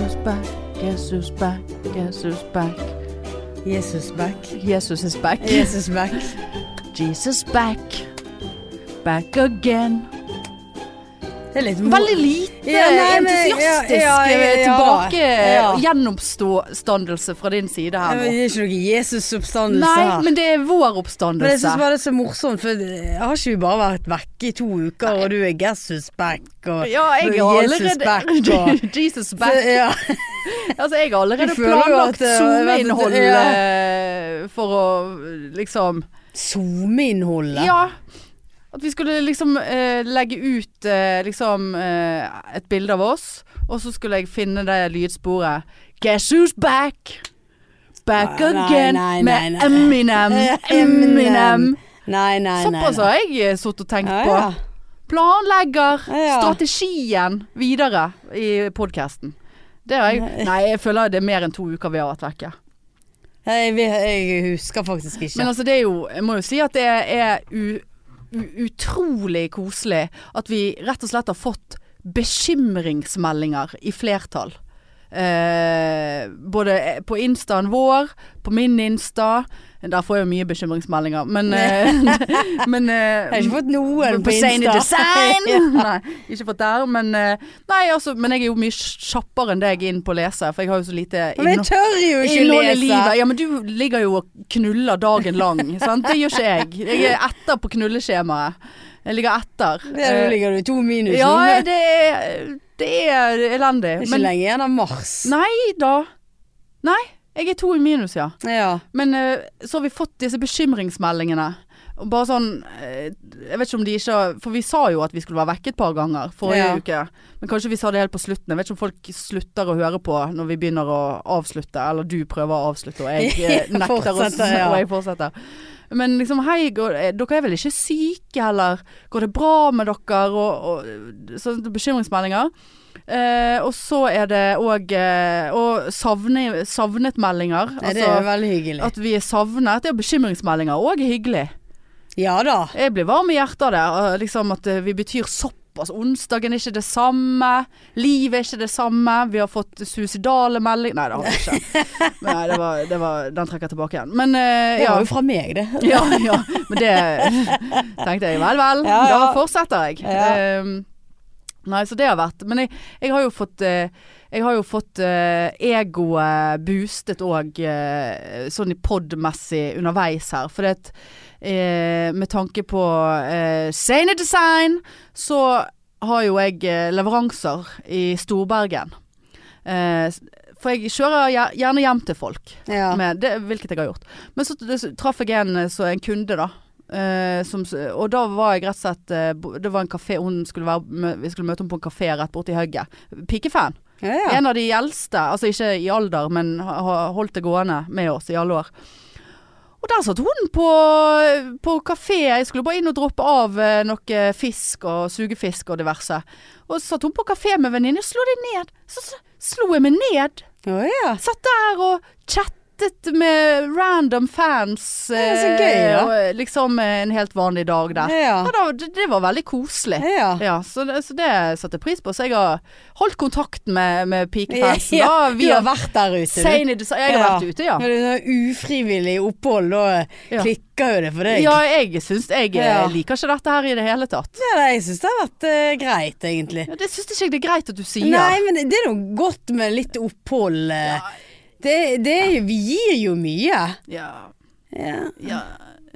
who's back? Guess who's back? Guess who's back? Jesus back. Jesus is back. Jesus back. Jesus back. Back again. Veldig lite Ja, nei, entusiastisk ja, ja, tilbake Ja. gjennomstandelse fra din side her Det er ikke noe Jesus-oppstandelse Nei, men det er vår oppstandelse. Men jeg syns bare det er så morsomt, for har ikke vi bare vært vekke i to uker, og du er Jesus back, og Ja, jeg er er Jesus back, allerede og Jesus så, back. ja. Altså, jeg har allerede planlagt SoMe-innhold eh, for å liksom SoMe-innholdet. Ja. At vi skulle liksom eh, legge ut eh, liksom eh, et bilde av oss, og så skulle jeg finne det lydsporet. Guess who's back? Back Nei, again nei, nei, med. Eminem. Eminem. Nei, nei. Såpass har jeg eh, sittet og tenkt Ja, på. ja. Planlegger Ja. strategien videre i podkasten. Det har jeg Nei, jeg føler det er mer enn to uker vi har vært vekke. Jeg, jeg husker faktisk ikke. Men altså det er jo Jeg må jo si at det er u, utrolig koselig at vi rett og slett har fått bekymringsmeldinger i flertall. Eh, både på instaen vår, på min insta. Der får jeg jo mye bekymringsmeldinger, men, eh, men eh, jeg har ikke fått noen på Sane. Design! Nei, ikke fått der, men eh, Nei, altså, men jeg er jo mye kjappere enn deg inn på å lese, for jeg har jo så lite Men jeg tør jo ikke lese. livet. Ja, men du ligger jo og knuller dagen lang, sant? Det gjør ikke jeg. Jeg er etter på knulleskjemaet. Jeg ligger etter. Eh, ligger du i to minus. ja, det er, det er elendig. det er ikke Men lenge igjen av mars. nei da. Nei, jeg er to i minus, ja. Ja. Men eh, så har vi fått disse bekymringsmeldingene. Bare sånn eh, Jeg vet ikke om de ikke For vi sa jo at vi skulle være vekke et par ganger forrige Ja. uke. Men kanskje vi sa det helt på slutten. Jeg vet ikke om folk slutter å høre på når vi begynner å avslutte. Eller du prøver å avslutte, og jeg eh, nekter å ja. Og jeg fortsetter. Men liksom hei, går, dere er vel ikke syke, eller går det bra med dere? Og, og sånne bekymringsmeldinger. Eh, og så er det òg eh, Og savne, savnet-meldinger. Altså, det er veldig hyggelig. At vi er savnet. Det er bekymringsmeldinger òg hyggelig. Ja da. Jeg blir varm i hjertet av det. Liksom at eh, vi betyr såpass. Onsdagen er ikke det samme. Livet er ikke det samme. Vi har fått suicidale meldinger Nei, det har vi ikke. Nei, det var, det var, den trekker jeg tilbake igjen. Men eh, Det var jo fra meg, det. ja, ja. Men det tenkte jeg. Vel, vel. Ja, ja. Da fortsetter jeg. Ja. Nei, så det har vært Men jeg, jeg har jo fått eh, jeg har jo fått uh, egoet boostet òg, uh, sånn pod-messig underveis her. For det eh, med tanke på uh, Sane Design, så har jo jeg eh, leveranser i Storbergen. Eh, for jeg kjører gjerne hjem til folk, Ja. med det, hvilket jeg har gjort. Men så, traff jeg en, eh, så en kunde, da. Eh, som, og da var jeg rett og slett uh, Det var en kafé hun skulle være, Vi skulle møte henne på en kafé rett borti hugget. Pikefan. Ja, ja. En av de eldste, altså ikke i alder, men har holdt det gående med oss i alle år. Og der satt hun på, på kafé. Jeg skulle bare inn og droppe av eh, noe fisk og sugefisk og diverse. Og så satt hun på kafé med venninne. Slo de ned. Så, så slo jeg meg ned. Å ja. Satt der og chattet med random fans. Det er så gøy, ja. og liksom en helt vanlig dag der. Ja. Ja, da, det, det var veldig koselig. Ja. Ja, så så det satte jeg pris på. Så jeg har holdt kontakten med, med pikefansen. Ja, du har vært der ute, du. Jeg har vært ute, ja. Når det er ufrivillig opphold, da klikker jo det for deg. Ja, jeg syns Jeg eh, liker ikke dette her i det hele tatt. Nei, jeg syns det har vært uh, greit, egentlig. Det syns ikke jeg det er greit at du sier. Nei, men det er noe godt med litt opphold. eh. Det, det Vi gir jo mye. Ja, Ja. ja.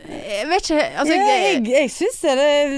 Jeg vet ikke Altså, ja, jeg, jeg, syns det. er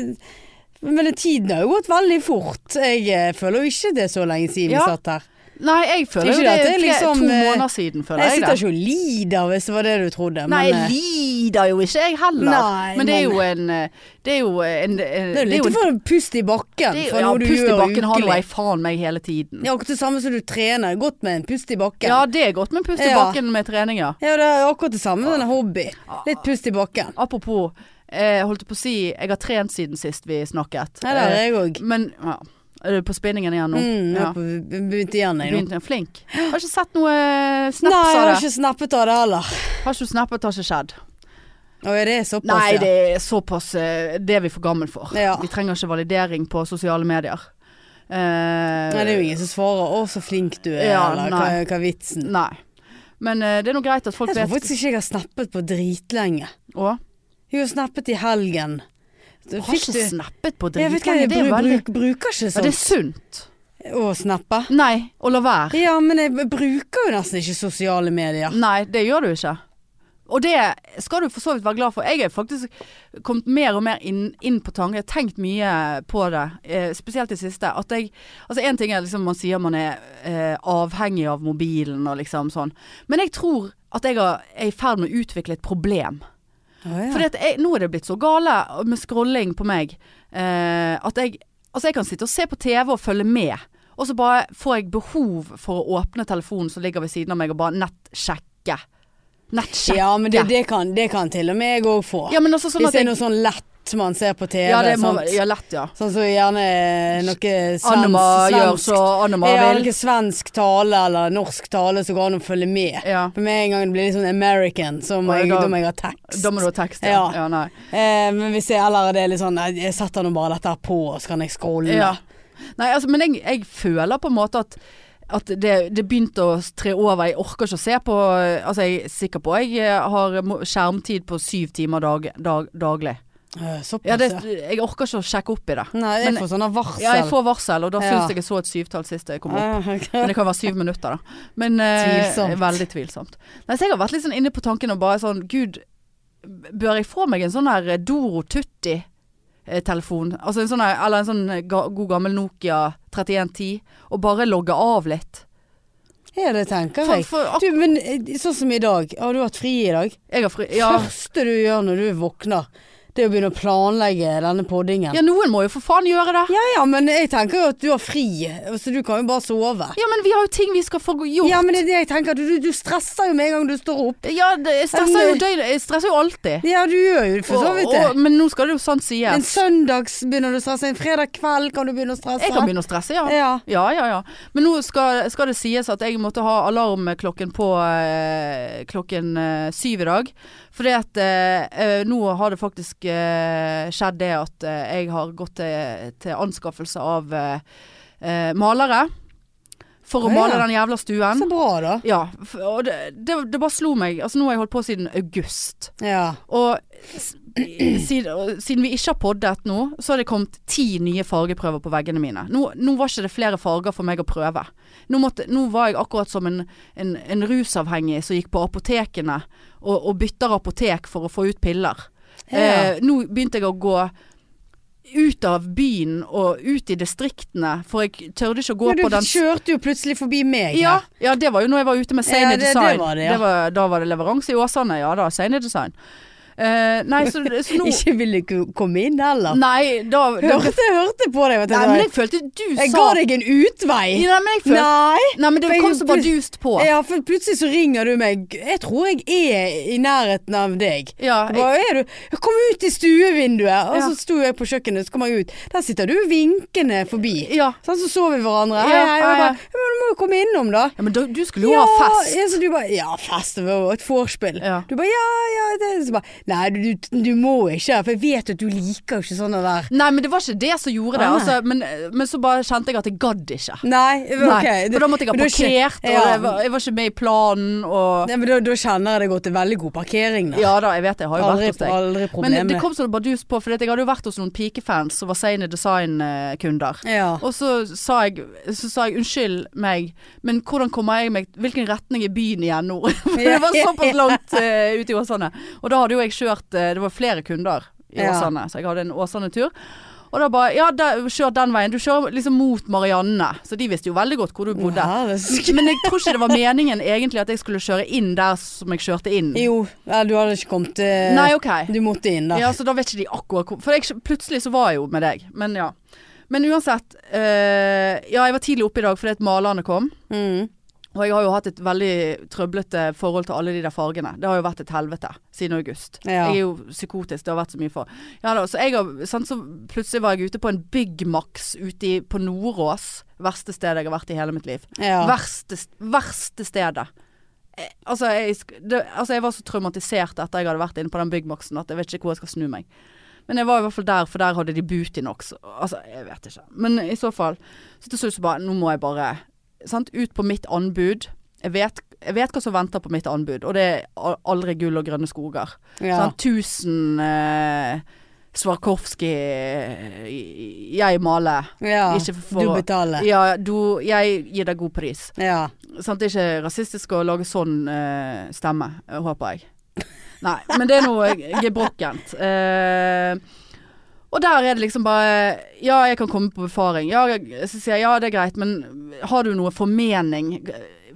men tiden har jo gått veldig fort. Jeg eh, føler jo ikke det er så lenge siden vi satt her. Nei, jeg føler jo det er det er liksom, to eh, måneder siden, føler Jeg jeg sitter ikke og lider hvis det var det du trodde. Nei, men, jeg eh, lider jo ikke, jeg heller. Nei, men det er jo en eh, Det er jo en, det er litt for en pust i bakken for ja, noe du Pust i bakken har nå jeg faen meg hele tiden. Ja, akkurat det samme som du trener. Godt med en pust i bakken. Ja, det er godt med en pust i bakken med trening, ja. Ja, det er akkurat det samme med en hobby. Litt pust i bakken. Apropos, eh, holdt på å si Jeg har trent siden sist vi snakket. Ja, det har jeg òg. Men ja. Er du på spinningen igjen nå? Mm, ja. er på begynt igjen, jeg nå. Begynt, flink. Har ikke sett noe snaps av det. Nei, jeg har ikke snappet av det heller. Har ikke snappet, har ikke skjedd. Å, er det såpass? Nei, ja? det er såpass eh, Det er vi for gammel for. Ja. Vi trenger ikke validering på sosiale medier. Uh, Nei, det er jo ingen som svarer 'Å, så flink du er', Ja, eller hva, hva er vitsen? Nei. Men uh, det er nå greit at folk vet Jeg tror faktisk ikke jeg har snappet på dritlenge. Å, Jeg har snappet i helgen. Du har ikke snappet på Jeg vet dritlenge. jeg bru, veldig bruk, bruker ikke Ja, det er sånt sunt. å snappe. Nei, å la være. Ja, men jeg bruker jo nesten ikke sosiale medier. Nei, det gjør du ikke. Og det skal du for så vidt være glad for. Jeg er faktisk kommet mer og mer inn, inn på tanken. Jeg har tenkt mye på det, eh, spesielt det siste. At jeg Altså én ting er liksom man sier man er eh, avhengig av mobilen og liksom sånn. Men jeg tror at jeg har, er i ferd med å utvikle et problem. Å, ja. For nå er det blitt så gale med scrolling på meg eh, at jeg Altså jeg kan sitte og se på TV og følge med. Og så bare får jeg behov for å åpne telefonen som ligger ved siden av meg og bare nettsjekke. Nettsjekke. ja, men det, det, kan, det kan til og med jeg òg få. Ja, men også sånn Hvis det er noe sånn lett man ser på TV. ja, det må, ja, lett, ja. Sånn som gjerne noe svensk, Annema gjør så Annema Ja, vil. noe svensk tale eller norsk tale så går an å følge med. Ja. For med en gang det blir litt sånn American, så må jeg, da- da må jeg ha tekst. Da må du ha tekst, ja. Ja. ja nei. Eh, men hvis jeg eller det er litt sånn Jeg setter nå bare dette her på, og så kan jeg scrolle. Ja. Nei, altså, men jeg, jeg føler på en måte at at det, det begynte å tre over. Jeg orker ikke å se på Altså, jeg er sikker på jeg har skjermtid på syv timer dag, dag, daglig. Eh, Såpass, Ja, det, jeg orker ikke å sjekke opp i det. Nei, jeg men- får sånne varsel. Ja, jeg får varsel, og da Ja. syns jeg jeg så et syvtall sist jeg kom opp. Ah. Men det kan være syv minutter, da. Men eh, Veldig tvilsomt. Nei, så jeg har vært litt sånn inne på tanken og bare sånn Gud, bør jeg få meg en sånn her Doro Tutti-telefon? Altså en sånn eller en sånn ga, god gammel Nokia 3110, og bare logge av litt. Ja, det tenker jeg. for for, Du, men eh, sånn som i dag. Har du hatt fri i dag? jeg har fri ja. Første du gjør når du våkner, det å begynne å planlegge denne poddingen. ja, noen må jo for faen gjøre det. Ja ja, men jeg tenker jo at du har fri, så du kan jo bare sove. Ja, men vi har jo ting vi skal få gjort. Ja, men det er det jeg tenker. Du, du stresser jo med en gang du står opp. Ja, det, jeg stresser jo døgnet. Jeg stresser jo alltid. Ja, du gjør jo for så vidt det. Og- men nå skal det jo sant sies. En søndags begynner du å stresse. En fredag kveld kan du begynne å stresse. Jeg kan begynne å stresse, ja. Ja. Ja, ja, ja. Men nå skal, skal det sies at jeg måtte ha alarmklokken på øh, klokken øh, syv i dag. Fordi at eh, eh, nå har det faktisk eh, skjedd det at eh, jeg har gått til, til anskaffelse av eh, eh, malere. For å Ja, ja. male den jævla stuen. Så bra, da. Ja, og det, det, det bare slo meg. Altså nå har jeg holdt på siden august. Ja. Og siden, siden vi ikke har poddet nå, så har det kommet ti nye fargeprøver på veggene mine. Nå, nå var ikke det flere farger for meg å prøve. Nå, måtte, nå var jeg akkurat som en, en, en rusavhengig som gikk på apotekene og, og bytter apotek for å få ut piller. Ja. Eh, nå begynte jeg å gå ut av byen og ut i distriktene, for jeg tørde ikke å gå på på du kjørte jo plutselig forbi meg. ja, ja, det var jo når jeg var ute med Seine Ja, Design. det var det, ja. var, da var det leveranse i Åsane, ja da. Seine Design. Eh, nei, så, så nå Ikke ville komme inn heller. Nei, da, da Hørte, hørte på deg. Vet du. Nei, men jeg følte du jeg sa ga deg en utvei. Nei, men jeg følte Nei. Nei, men det For jeg- kom så bardust på. Ja, for plutselig så ringer du meg. Jeg tror jeg er i nærheten av deg. Ja, jeg, Hva er du? Jeg kom ut i stuevinduet, og Ja. så sto jeg på kjøkkenet, så kom jeg ut. Der sitter du vinkende forbi. ja. Sånn, så så vi hverandre. Ja, Hei, hei. Og ja, ja. bare, ja, men du må jo komme innom, da. ja, men du, du skulle jo ha fest. Ja, så du bare, ja, fest. Det var jo et vorspiel. Ja. Du bare, ja, ja. Det, så bare, nei, du, du, må ikke, for jeg vet at du liker jo ikke sånne der. Nei, men det var ikke det som gjorde det. Ah. Altså, men, men så bare kjente jeg at jeg gadd ikke. Nei, Nei, for da måtte jeg ha parkert, er ikke- parkert, og jeg, var, jeg var ikke med i planen, og Nei, men da, da kjenner jeg det går til veldig god parkering. Da. Ja da, jeg vet det. Jeg har jo aldri, vært hos deg. aldri Men det kom sånn bardus på, for jeg hadde jo vært hos noen pikefans som var Sane Design-kunder. Ja. Og så sa, jeg, så sa jeg unnskyld meg, men hvordan kommer jeg meg Hvilken retning er byen igjen nå? For det var såpass langt uh, ute i Åsane. Og da hadde jo jeg kjørt eh, Det var flere kunder i Ja. Åsane, så jeg hadde en Åsane-tur. Og da bare Ja, da, kjør den veien. Du kjører liksom mot Marianne. Så de visste jo veldig godt hvor du bodde. Ja, Men jeg tror ikke det var meningen egentlig at jeg skulle kjøre inn der som jeg kjørte inn. Jo, ja, du hadde ikke kommet til Nei, ok. Du måtte inn der. Ja, så da vet ikke de akkurat hvor For jeg, plutselig så var jeg jo med deg. Men ja. Men uansett. Øh, ja, jeg var tidlig oppe i dag fordi at malerne kom. Mm. Og jeg har jo hatt et veldig trøblete forhold til alle de der fargene. Det har jo vært et helvete siden august. Ja. Jeg er jo psykotisk. Det har vært så mye for Ja da, så jeg har sant, så Plutselig var jeg ute på en Byggmax ute i, på Nordås. Verste stedet jeg har vært i hele mitt liv. Ja. Verste, verste stedet. Eh, Altså jeg, det, altså jeg var så traumatisert etter jeg hadde vært inne på den Byggmaxen at jeg vet ikke hvor jeg skal snu meg. Men jeg var i hvert fall der, for der hadde de Butinox. Nox. Altså, jeg vet ikke. Men i så fall. Så til slutt så bare Nå må jeg bare sant, ut på mitt anbud. Jeg vet, jeg vet hva som venter på mitt anbud, og det er aldri gull og grønne skoger. Ja. Sånn, tusen eh, Swarovski eh, Jeg maler. ja. For du betaler. Ja, du, jeg gir deg god pris. Ja. Sånn, det er ikke rasistisk å lage sånn eh, stemme, eh, håper jeg. Nei, men det er noe gebrokkent. Eh, og der er det liksom bare Ja, jeg kan komme på befaring. Ja, så sier jeg ja, det er greit, men har du noe formening?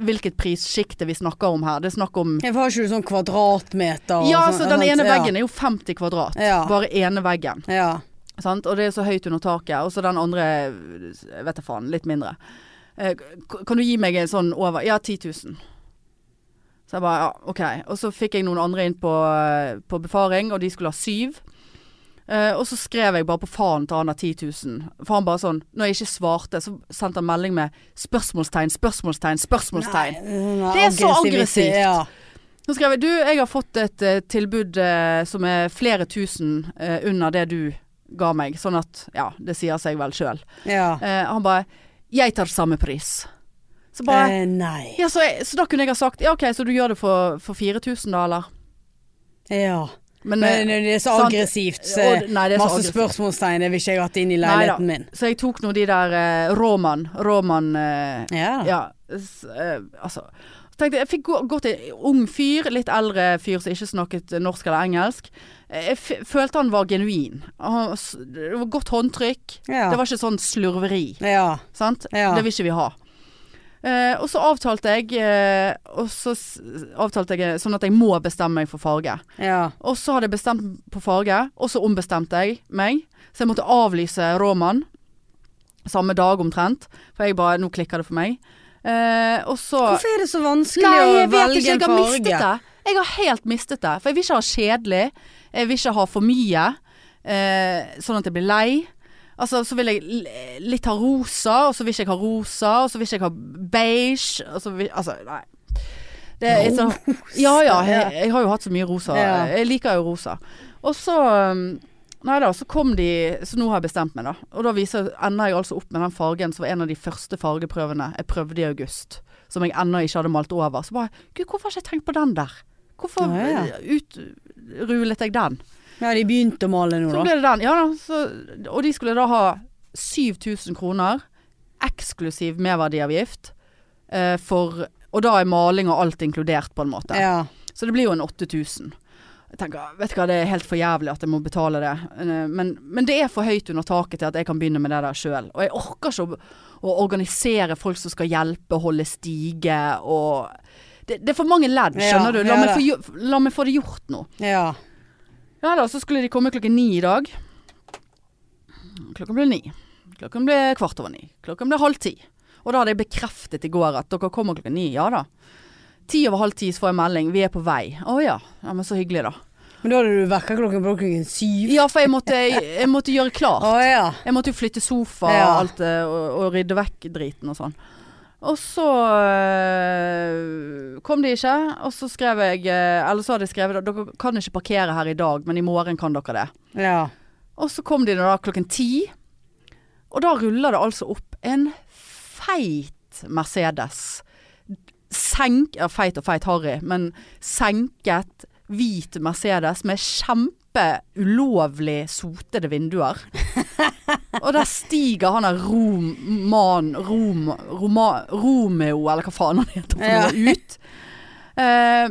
Hvilket prissjikte vi snakker om her? Det er snakk om Jeg har ikke du sånn kvadratmeter Ja, sånn, så den ene Ja. veggen er jo 50 kvadrat. Ja. Bare ene veggen. Ja. Sant? Og det er så høyt under taket. Og så den andre, jeg vet da faen, litt mindre. Eh, Kan du gi meg en sånn over Ja, 10 000. Så jeg bare, ja, OK. Og så fikk jeg noen andre inn på, eh, på befaring, og de skulle ha syv. Eh, og så skrev jeg bare på faen til han av 10 000. For han bare sånn Når jeg ikke svarte, så sendte han melding med spørsmålstegn, spørsmålstegn, spørsmålstegn. Nei, Det er så aggressivt. Ja. Så skrev jeg du, jeg har fått et uh, tilbud uh, som er flere tusen under det du ga meg. Sånn at, ja, det sier seg vel sjøl. ja. Han bare 'Jeg tar samme pris'. Så bare nei. ja, så, jeg, så da kunne jeg ha sagt ja, OK, så du gjør det for, for 4000 da, eller? Ja. Men, Men eh, det er så sant. aggressivt. Så og- nei, så masse aggressivt. spørsmålstegn. Det vil ikke jeg hatt inn i Nei leiligheten min. Så jeg tok nå de der uh, Råmann. Råmann uh, Ja. Ja, s, uh, altså. Så tenkte jeg, jeg fikk gå, gå til en ung fyr, litt eldre fyr som ikke snakket norsk eller engelsk. Jeg følte han var genuin. Han, det var godt håndtrykk. Ja. Det var ikke sånn slurveri. ja. Sant? Det vil ikke vi ha. Eh, og så avtalte jeg eh, Og så avtalte jeg sånn at jeg må bestemme meg for farge. ja. Og så hadde jeg bestemt på farge, og så ombestemte jeg meg. Så jeg måtte avlyse Råmann samme dag omtrent. For jeg bare Nå klikker det for meg. Eh, og så Hvorfor er det så vanskelig Nei, å jeg velge ikke. Jeg en har mistet farge? det. Jeg har helt mistet det. For jeg vil ikke ha kjedelig. Jeg vil ikke ha for mye. Eh, sånn at jeg blir lei. Altså, så vil jeg litt ha rosa, og så vil ikke jeg ha rosa, og så vil ikke jeg ha beige. Og så vil, altså, nei. Det er så, ja ja, jeg, jeg har jo hatt så mye rosa. Jeg liker jo rosa. Og så um, Nei da, så kom de Så nå har jeg bestemt meg, da. Og da viser, ender jeg altså opp med den fargen som var en av de første fargeprøvene jeg prøvde i august. Som jeg ennå ikke hadde malt over. Så bare Gud, hvorfor har jeg ikke tenkt på den der? Hvorfor Ja, ja. utrulet jeg den? Ja, de begynte å male nå, Så da. ble det den. Ja da. Så, og de skulle da ha 7000 kroner, eksklusiv merverdiavgift, eh, for Og da er maling og alt inkludert, på en måte. Ja. Så det blir jo en 8000. Jeg tenker, vet du hva, det er helt for jævlig at jeg må betale det. Eh, Men, men det er for høyt under taket til at jeg kan begynne med det der sjøl. Og jeg orker ikke å, å organisere folk som skal hjelpe, holde stige og det, det er for mange ledd, Ja, skjønner du. La, ja, meg få, la meg få det gjort nå. Ja. Ja da, så skulle de komme klokken ni i dag. Klokken ble ni. Klokken ble kvart over ni. Klokken ble halv ti. Og da hadde jeg bekreftet i går at dere kommer klokken ni. Ja da. Ti over halv ti så får jeg melding. Vi er på vei. Å ja. Ja, Men så hyggelig, da. Men da hadde du vekkerklokken på klokken syv. Ja, for jeg måtte, jeg måtte gjøre klart. Å ja. Jeg måtte jo flytte sofa og alt og, og rydde vekk driten og sånn. Og så øh, kom de ikke, og så skrev jeg øh, Eller så hadde jeg skrevet dere kan ikke parkere her i dag, men i morgen kan dere det. Ja. Og så kom de da klokken ti, og da ruller det altså opp en feit Mercedes. Senk, ja, feit og feit Harry, men senket hvit Mercedes med kjempe ulovlig sotede vinduer. og der stiger han der Roman Rom, Roma, Romeo, eller hva faen han heter for noe, ut. Eh,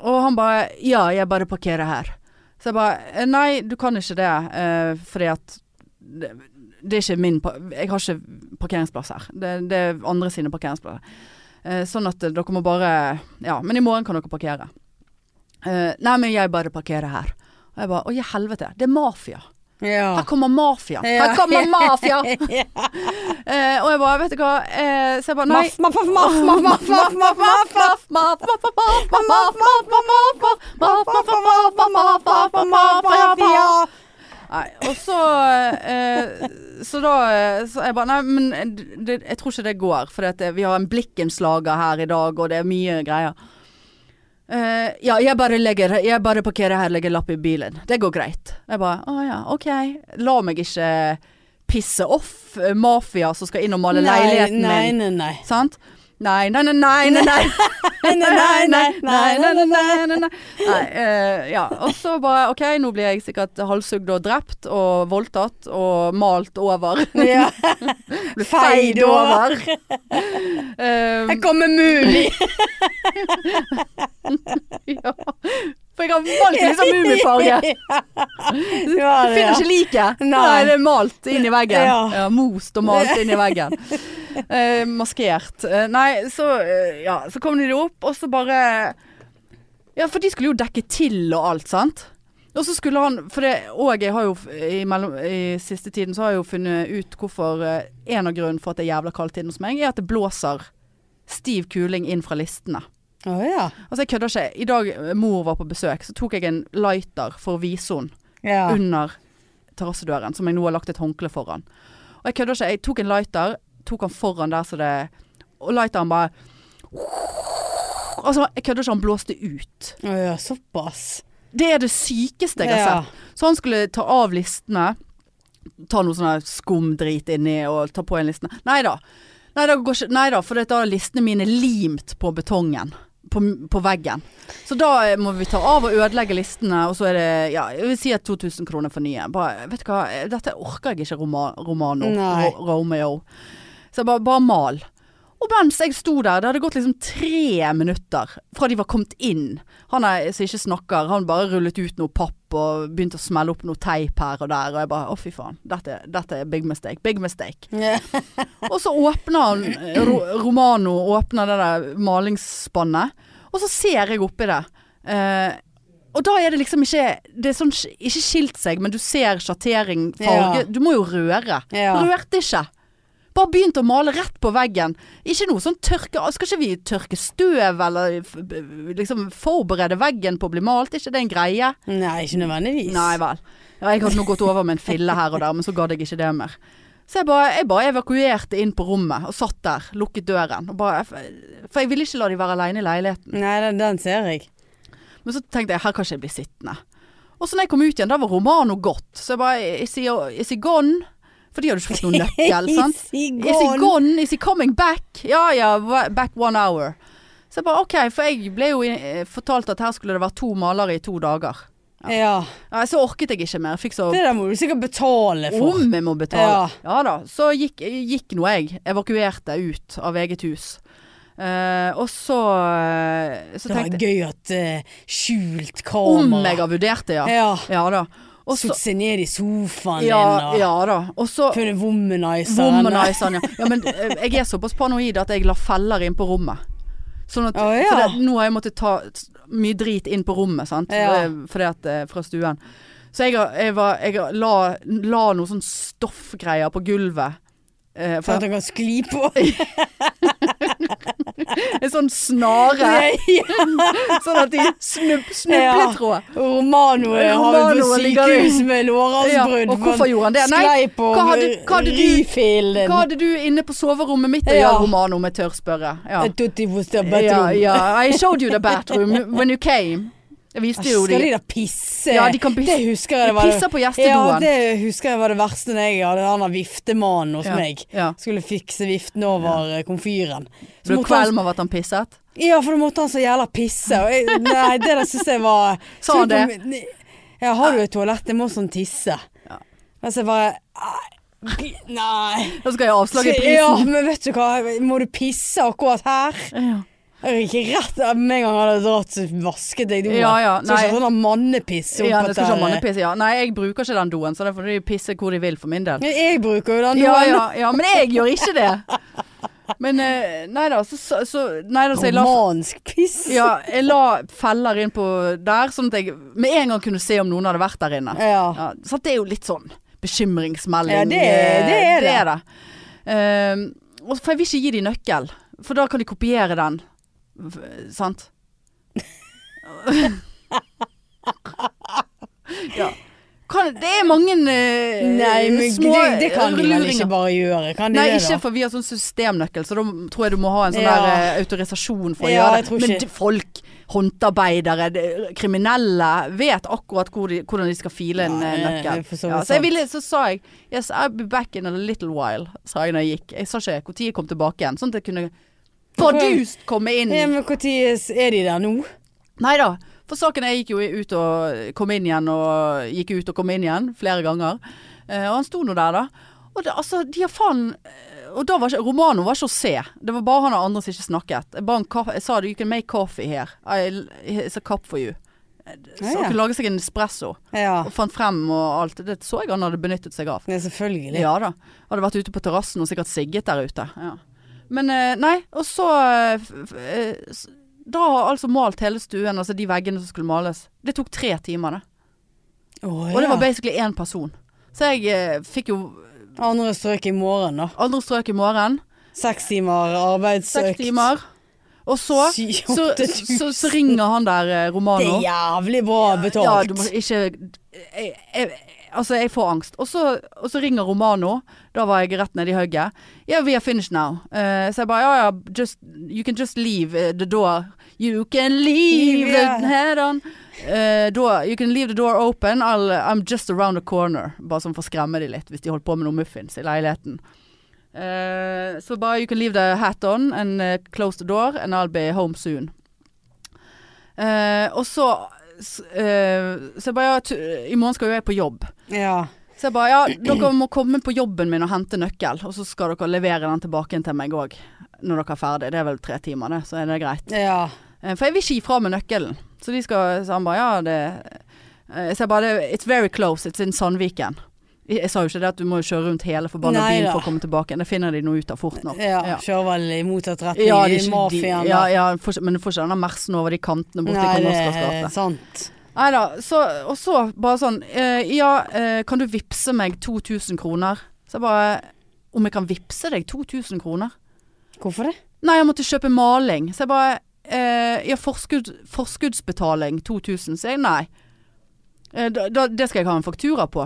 og han bare Ja, jeg bare parkerer her. Så jeg bare eh, Nei, du kan ikke det, eh, fordi at det, det er ikke min Jeg har ikke parkeringsplass her. Det, det er andre sine parkeringsplasser. Eh, sånn at dere må bare Ja, men i morgen kan dere parkere. Eh, nei, men jeg bare parkerer her. Og jeg bare Å, i helvete. Det er mafia. Ja. Her kommer mafia! Ja. Her kommer mafia! eh, og jeg bare, vet du hva eh, Så jeg bare nei. Nei, og så eh, Så da Så jeg bare Nei, men det, jeg tror ikke det går. For vi har en blikkenslager her i dag, og det er mye greier. Eh, ja, jeg bare, legger, jeg bare parkerer her, legger lapp i bilen. Det går greit. Jeg bare å ja, ok. La meg ikke pisse off eh, mafia som skal inn og male leiligheten nei, min. nei, nei. Sant? Nei, nei, nei, nei, nei, nei. Nei, nei, nei, nei, nei, nei, nei, nei. nei, nei. Nei, eh, ja. Og så bare OK, nå blir jeg sikkert halshugd og drept og voldtatt og malt over. Ja. Blir Feid over. jeg kommer Mummi. ja. For jeg har valgt liksom mummifarge. Du Finner ikke liket. Nei. Nei, det er malt inn i veggen. Ja. Ja, most og malt inn i veggen. Eh, maskert. Eh, nei, så eh, Ja, så kom de opp, og så bare Ja, for de skulle jo dekke til og alt, sant? Og så skulle han For det Og jeg har jo i, mellom, i siste tiden så har jeg jo funnet ut hvorfor eh, En av grunnen for at det er jævla kaldt inne hos meg, er at det blåser stiv kuling inn fra listene. Å ja. Altså, jeg kødder ikke. I dag eh, mor var på besøk, så tok jeg en lighter for å vise henne ja. under terrassedøren, som jeg nå har lagt et håndkle foran. Og jeg kødder ikke. Jeg tok en lighter, tok han foran der så det Og lighteren bare Altså, jeg kødder ikke, han blåste ut. Å ja, såpass. Det er det sykeste jeg har sett. Så han skulle ta av listene. Ta noe sånn skumdrit inni og ta på en listene. Nei da. Nei da for da er listene mine limt på betongen. På, på veggen. Så da må vi ta av og ødelegge listene, og så er det ja, jeg vil si at 2000 kroner for nye. Bare, vet du hva, dette orker jeg ikke Roma, Romano. Nei. Ro, Romeo. Så bare, bare mal. Og mens jeg sto der, det hadde gått liksom tre minutter fra de var kommet inn. Han er, som ikke snakker, han bare rullet ut noe papp og begynte å smelle opp noe teip her og der. Og jeg bare å fy faen, dette, dette er big mistake. Big mistake. Og så åpner han, Ro, Romano åpner det der malingsspannet, og så ser jeg oppi det. Eh, og da er det liksom ikke Det er sånn ikke skilt seg, men du ser sjattering, farge. Ja. Du må jo røre. Ja. Rørte ikke. Bare begynte å male rett på veggen. Ikke noe sånn tørke Skal ikke vi tørke støv eller liksom forberede veggen på å bli malt? Er ikke det en greie? Nei, ikke nødvendigvis. Nei vel. Jeg hadde nå gått over med en fille her og der, men så gadd jeg ikke det mer. Så jeg bare, jeg bare evakuerte inn på rommet og satt der, lukket døren. Og bare, for jeg ville ikke la de være aleine i leiligheten. Nei, den, den ser jeg. Men så tenkte jeg her kan ikke jeg bli sittende. Og så når jeg kom ut igjen, da var Romano gått. Så jeg bare Is he, is he gone? For de hadde ikke fått noen nøkkel, sant? Is he gone? Is he coming back? Ja ja, back one hour. Så jeg bare OK, for jeg ble jo eh, fortalt at her skulle det være to malere i to dager. Ja. Ja, så orket jeg ikke mer. Jeg så Det der må du sikkert betale for. om jeg må betale. Ja. Ja, da. Så gikk, gikk nå jeg. Evakuerte ut av eget hus. Uh, og så, eh, så Det var tenkte gøy at uh, skjult Om jeg har vurdert det, ja. Ja. Ja da. Og så, seg ned i sofaen ja, din og ja da. Også, funnet womanizeren. Womanizeren, ja. ja. Men eh, jeg er såpass paranoid at jeg la feller inn på rommet. Sånn at, oh, ja. det, nå har jeg måttet ta mye drit inn på rommet, sant. Ja. Fordi at, eh, fra stuen. Så jeg, jeg, var, jeg la, la noe sånn stoffgreier på gulvet. Eh, For at han kan skli på. en sånn snare, sånn at de snup, snubletråd. Romano har jo på sykehus med lårhalsbrudd. Ja, og hvorfor gjorde han det? Nei, Sklei på hva hadde- hva hadde du- Hva hadde du inne på soverommet mitt å Ja. gjøre, Romano, om jeg tør spørre? Ja. Ja, ja. I showed you the bathroom when you came. Jeg viste jo Skal de de da pisse? Ja, de kan pisse. Det husker jeg De det var pisser på Ja, det husker jeg var det verste når jeg hadde han viftemannen hos Ja, meg. ja. Skulle fikse viften over ja. komfyren. Så Ble du kvalm av at han pisset? Ja, for da måtte han så jævla pisse. Jeg, nei, det der syns jeg var Sa han det? Ja, har du et toalett? Jeg må sånn tisse. Ja. Men så jeg bare Nei. Da skal jeg avslage prisen. Ja, men vet du hva, må du pisse akkurat her? Ja. Gikk rett Med en gang han hadde dratt, vasket deg doen. Ja, ja, så nei. ikke sånn mannepiss Ja, opp det ikke ha etter- mannepiss. Ja. Nei, jeg bruker ikke den doen, så derfor får de pisse hvor de vil for min del. Men Jeg bruker jo den doen. ja, ja, men jeg gjør ikke det. Men eh, nei da, så, så, Nei da, så jeg la Romansk piss. ja, jeg la feller inn på der, sånn at jeg med en gang kunne se om noen hadde vært der inne. Ja. Ja, så det er jo litt sånn bekymringsmelding. Ja, det- eh, det er det. Er det. Og for jeg vil ikke gi de nøkkel, for da kan de kopiere den. Sant? ja. Kan, det er mange uh, Nei, men små det, det kan de vel ikke bare gjøre? Kan de Nei, det, ikke for vi har sånn systemnøkkel, så da tror jeg du må ha en sånn Ja. der uh, autorisasjon for å Ja, gjøre det. Men ikke- folk håndarbeidere, de, kriminelle, vet akkurat hvor de, hvordan de skal file en Ja, eh, det er nøkkel. så Ja, så, jeg ville, så sa jeg Yes, I'll be back in a little while, sa jeg når jeg gikk. Jeg sa ikke når jeg kom tilbake igjen, sånn at jeg kunne bardust komme inn. Ja, men når er de der nå? Nei da. For saken jeg gikk jo ut og kom inn igjen, og gikk ut og kom inn igjen flere ganger. Eh, og han sto nå der, da. Og det, altså, de har faen eh, Og da var ikke Romano var ikke å se. Det var bare han og andre som ikke snakket. Jeg, kaffe, jeg sa you can make coffee here. I, it's a cup for you. Så Ja, ja. han kunne lage seg en espresso. Ja, Og fant frem og alt. Det så jeg han hadde benyttet seg av. ja selvfølgelig. Ja da. Hadde vært ute på terrassen og sikkert sigget der ute. Ja. Men eh, nei, og så eh, eh, Da har altså malt hele stuen, altså de veggene som skulle males. Det tok tre timer, det. Å, Og det var basically én person. Så jeg fikk jo Andre strøk i morgen, da. andre strøk i morgen. Seks timer arbeidsøkt. Seks timer. Og så så, så, så ringer han der Romano. Det er jævlig bra betalt. Ja, du må ikke jeg, jeg, Altså, jeg får angst. Og så, og så ringer Romano. Da var jeg rett nede i hugget. Yeah, we are finished now. Uh, så jeg bare ja, ja, just, you can just leave eh, the door. You can leave Ja. the head on. Uh, door, you can leave the door open. I'll, I'm just around the corner. Bare sånn for å skremme de litt, hvis de holdt på med noen muffins i leiligheten. Uh, så bare you can leave the hat on and close the door and I'll be home soon. Og så Så jeg bare ja, I morgen skal jo jeg på jobb. Ja. Så jeg bare ja, dere må komme på jobben min og hente nøkkel, og så skal dere levere den tilbake til meg òg. Når dere er ferdig. Det er vel tre timer, det, så er det greit. ja. Eh, For jeg vil ikke gi fra meg nøkkelen. Så de skal Så han bare ja, det eh, Så jeg bare It's very close. It's in Sandviken. Jeg, sa jo ikke det at du må kjøre rundt hele forbanna Nei bilen for å komme tilbake. Det finner de nå ut av fort nok. ja. Ja. Kjører vel i motsatt retning, Ja, ikke- mafiaen. de, ja, ja, men du får ikke denne mersen over de kantene borti Nei, det er sant. Nei da. Så, og så bare sånn uh, Ja, uh, kan du vippse meg 2000 kroner? Så jeg bare Om jeg kan vippse deg 2000 kroner? Hvorfor det? Nei, jeg måtte kjøpe maling. Så jeg bare uh, Ja, forskudd, forskuddsbetaling 2000. Så jeg nei. Da, da, det skal jeg ha en faktura på.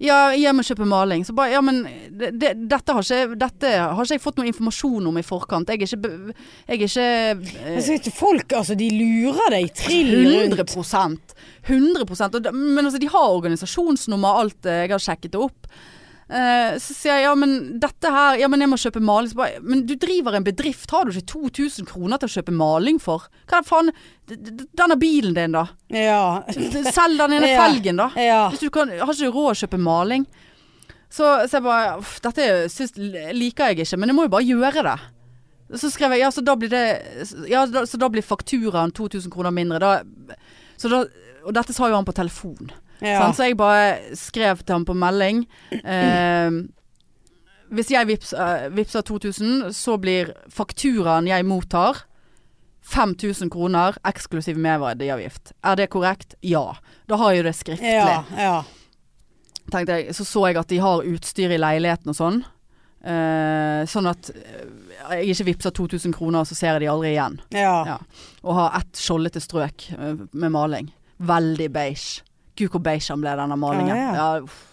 Ja, jeg må kjøpe maling. Så bare Ja, men det, det, dette, har ikke, dette har ikke jeg fått noe informasjon om i forkant. Jeg er ikke Jeg er ikke eh, Altså, folk altså, de lurer deg trill 100 rundt. 100 og Men altså, de har organisasjonsnummer, alt eh, jeg har sjekket det opp. Eh, så sier jeg ja, men dette her Ja, men jeg må kjøpe maling. Bare, men du driver en bedrift, har du ikke 2000 kroner til å kjøpe maling for? Hva er faen Denne bilen din, da. Ja. Selg den ene Ja. felgen, da. ja. Hvis du kan, har ikke råd å kjøpe maling? Så, så jeg bare uff, Dette synes, liker jeg ikke, men jeg må jo bare gjøre det. Så skrev jeg ja, så da blir det Ja, da, så da blir fakturaen 2000 kroner mindre. Da, så da, og dette sa jo han på telefon. Ja. Så jeg bare skrev til ham på melding. Eh, hvis jeg vips, eh, vipser 2000, så blir fakturaen jeg mottar 5000 kroner eksklusiv merverdiavgift. Er det korrekt? Ja. Da har jo det skriftlig ja, ja. jeg, så så jeg at de har utstyr i leiligheten og sånn. Eh, sånn at eh, jeg ikke vippser 2000 kroner, så ser jeg de aldri igjen. ja. Ja. Og har ett skjoldete strøk eh, med maling. Veldig beige. Gud hvor beige han ble, denne malingen. Ja, Ja, ja. uff.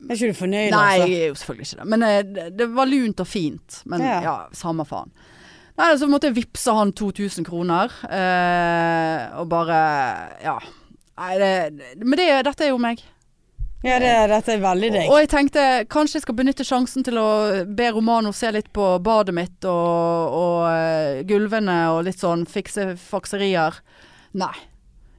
Er ikke du fornøyd, Nei, altså? jeg jo selvfølgelig ikke det. Men eh, det, det var lunt og fint. Men ja, Ja. samme faen. Nei, så måtte jeg vippse han 2000 kroner. eh, og bare Ja. Nei, det, men det, dette er jo meg. Ja, det, dette er veldig deg. Og jeg tenkte kanskje jeg skal benytte sjansen til å be Romano se litt på badet mitt og, og uh, gulvene og litt sånn fikse fakserier. Nei.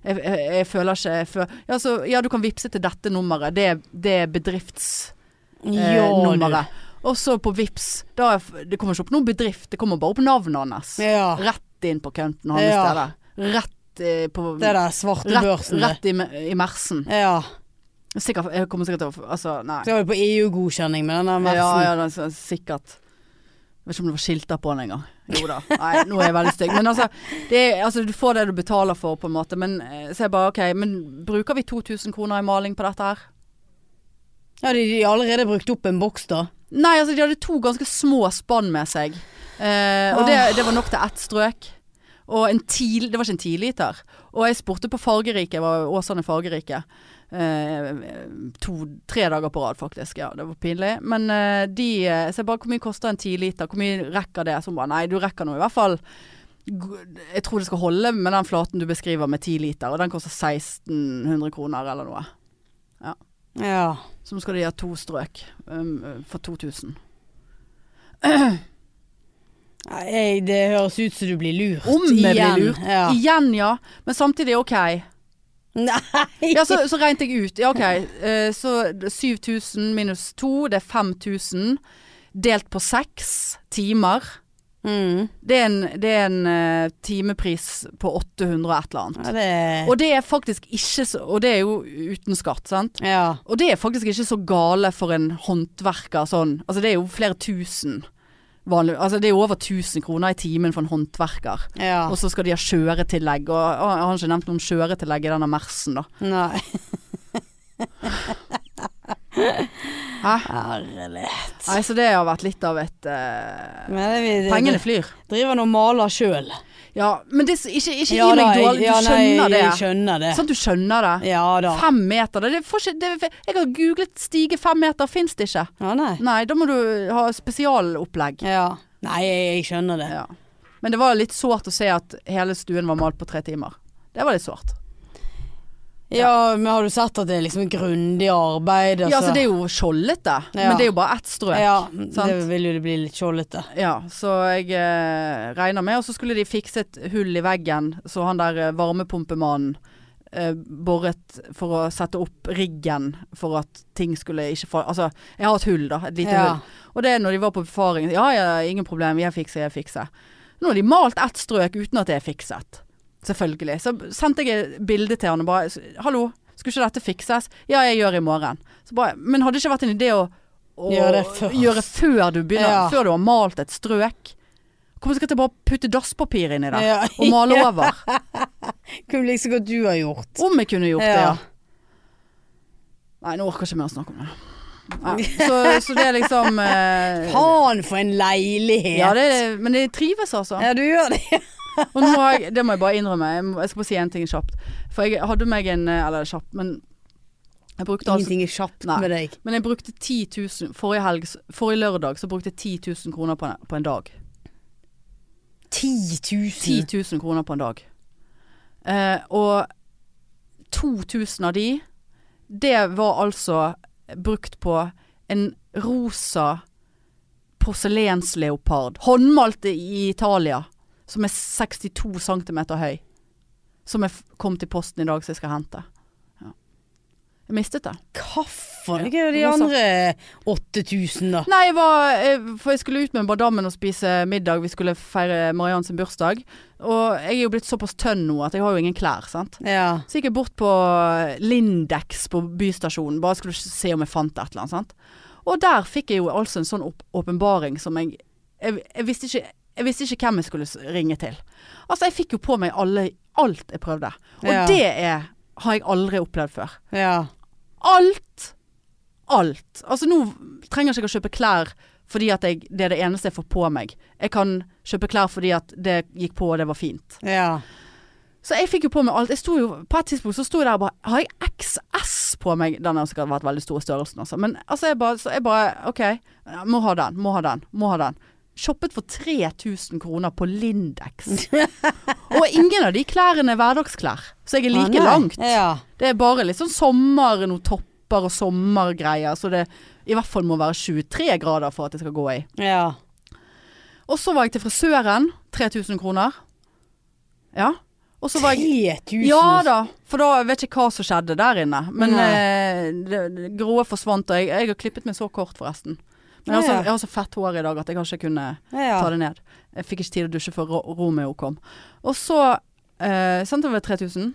Jeg, jeg, jeg føler ikke jeg føler, ja, så, ja, du kan vippse til dette nummeret. Det, det er bedriftsnummeret. Eh, og så på Vips da Det kommer ikke opp noen bedrift, det kommer bare opp navnet hans. Ja. Rett inn på kønten hans Ja. der. Rett eh, på Det der svarte Rett, børsen. rett i, i mersen. Ja. Sikkert, jeg kommer sikkert til å Altså, nei. Så var vi på EU-godkjenning med den der mersen. Ja, ja, det er sikkert. Jeg vet ikke om det var skilter på den engang. Jo da. Nei, nå er jeg veldig stygg. Men altså, det er, altså, du får det du betaler for, på en måte. Men eh, så jeg bare OK, men bruker vi 2000 kroner i maling på dette her? Ja, de har allerede brukt opp en boks, da. Nei, altså de hadde to ganske små spann med seg. Eh, og det, det var nok til ett strøk. Og en til, det var ikke en tiliter. Og jeg spurte på Fargerike, var Åsane Fargerike. Eh, To-tre dager på rad, faktisk. Ja, det var pinlig. Men eh, de Se bare, hvor mye koster en tiliter? Hvor mye rekker det? Som bare, nei, du rekker nå i hvert fall Jeg tror det skal holde med den flaten du beskriver med 10 liter, og den koster 1600 kroner eller noe. Ja. Så nå skal de ha to strøk um, for 2000. Nei, det høres ut som du blir lurt. Om jeg blir lurt. Ja. Igjen, ja. Men samtidig, OK. Nei! Ja, så, så regnet jeg ut. Ja, OK. Eh, så 7000 minus 2, det er 5000. Delt på seks timer. Mm. Det er en, det er en eh, timepris på 800 og et eller annet. Ja, det Og det er faktisk ikke så Og det er jo uten skatt, sant? Ja. Og det er faktisk ikke så gale for en håndverker sånn. Altså det er jo flere tusen. Vanlig, altså det er jo over 1000 kroner i timen for en håndverker. ja. Og så skal de ha kjøretillegg. Og og jeg har ikke nevnt noen skjøretillegg kjøretillegg i denne Mersen, da. Nei. Herlighet. Nei, så det har vært litt av et uh, Men det, vi, Pengene flyr. driver nå og maler sjøl. Ja, men det, ikke, ikke gi meg dårlig Du skjønner det. Jeg skjønner det. Sånn du skjønner det. Ja da. Fem meter, det, ikke, det, jeg har googlet stige fem meter, fins det ikke. Ja, nei. Nei, da må du ha spesialopplegg. Ja. Nei, jeg, jeg skjønner det. Ja. Men det var litt sårt å se at hele stuen var malt på tre timer. Det var litt sårt. Ja, men har du sett at det er liksom grundig arbeid? Ja, altså det er jo skjoldete, Ja. men det er jo bare ett strøk. Ja, sant? det vil jo det bli litt skjoldete. Ja, så jeg eh, regner med. Og så skulle de fikse et hull i veggen, så han der eh, varmepumpemannen eh, boret for å sette opp riggen for at ting skulle ikke falle Altså, jeg har et hull, da. Et lite Ja. hull. Og det er når de var på befaring. Ja ja, ingen problem, jeg fikser, jeg fikser. Nå har de malt ett strøk uten at det er fikset. Selvfølgelig. Så sendte jeg bilde til han og bare Hallo, skulle ikke dette fikses? Ja, jeg gjør i morgen. Så bare, men hadde det ikke vært en idé å, å Gjøre det gjøre før du begynner? Ja. Før du har malt et strøk? Hvorfor skal jeg bare putte dasspapir inni der? Ja. Og male over? Kunne like så godt du har gjort. Om jeg kunne gjort det, Ja. ja. Nei, nå orker jeg ikke mer å snakke om det. Ja. Så, så det er liksom eh, Faen for en leilighet! Ja, det, men det trives, altså. Ja, du gjør det. Og nå har jeg, det må jeg bare innrømme, jeg, må, jeg skal bare si en ting kjapt. For jeg hadde meg en eh, Eller kjapt, men jeg brukte altså Ingenting er kjapt Nei. med deg. Men jeg brukte 10 000 Forrige helg, forrige lørdag, så brukte jeg 10 000 kroner på en, på en dag. 10 000. 10 000 kroner på en dag. Eh, og 2000 av de, det var altså brukt på en rosa porselensleopard. Håndmalt i Italia. Som er 62 cm høy. Som jeg kom til posten i dag, som jeg skal hente. Ja. Jeg mistet det. Kaffe? Ja, er er de andre 8000 da? Nei, jeg var, jeg, for jeg skulle ut med Bardammen og spise middag. Vi skulle feire Mariann sin bursdag. Og jeg er jo blitt såpass tønn nå at jeg har jo ingen klær, sant. Ja. Så gikk jeg bort på Lindex på bystasjonen, bare skulle se om jeg fant et eller annet. Sant? Og der fikk jeg jo altså en sånn åp- åpenbaring som jeg jeg, jeg, visste ikke, jeg visste ikke hvem jeg skulle ringe til. Altså, jeg fikk jo på meg alle, alt jeg prøvde. Og Ja. det er, har jeg aldri opplevd før. Ja. Alt! Alt. Altså, nå trenger ikke jeg å kjøpe klær fordi at jeg, det er det eneste jeg får på meg. Jeg kan kjøpe klær fordi at det gikk på og det var fint. Ja. Så jeg fikk jo på meg alt. Jeg sto jo, på et tidspunkt så sto jeg der og bare Har jeg XS på meg? Den har sikkert vært veldig stor i størrelsen, altså. Men altså, jeg bare, så jeg bare OK. Må ha den, må ha den, må ha den. Shoppet for 3000 kroner på Lindex. og ingen av de klærne er hverdagsklær. Så jeg er like Ah, langt. Ja. Det er bare litt sånn sommer, noen topper og sommergreier. Så det i hvert fall må være 23 grader for at det skal gå i. Ja. Og så var jeg til frisøren. 3000 kroner. Ja. Og så var jeg 3000? Ja da, for da vet jeg ikke hva som skjedde der inne. Men eh, det, det grå forsvant, og jeg, jeg har klippet meg så kort, forresten. Men jeg har, så, jeg har så fett hår i dag at jeg kunnet Ja. ta det ned. Jeg fikk ikke tid å dusje før Romeo kom. Og så eh, sendte vi 3000.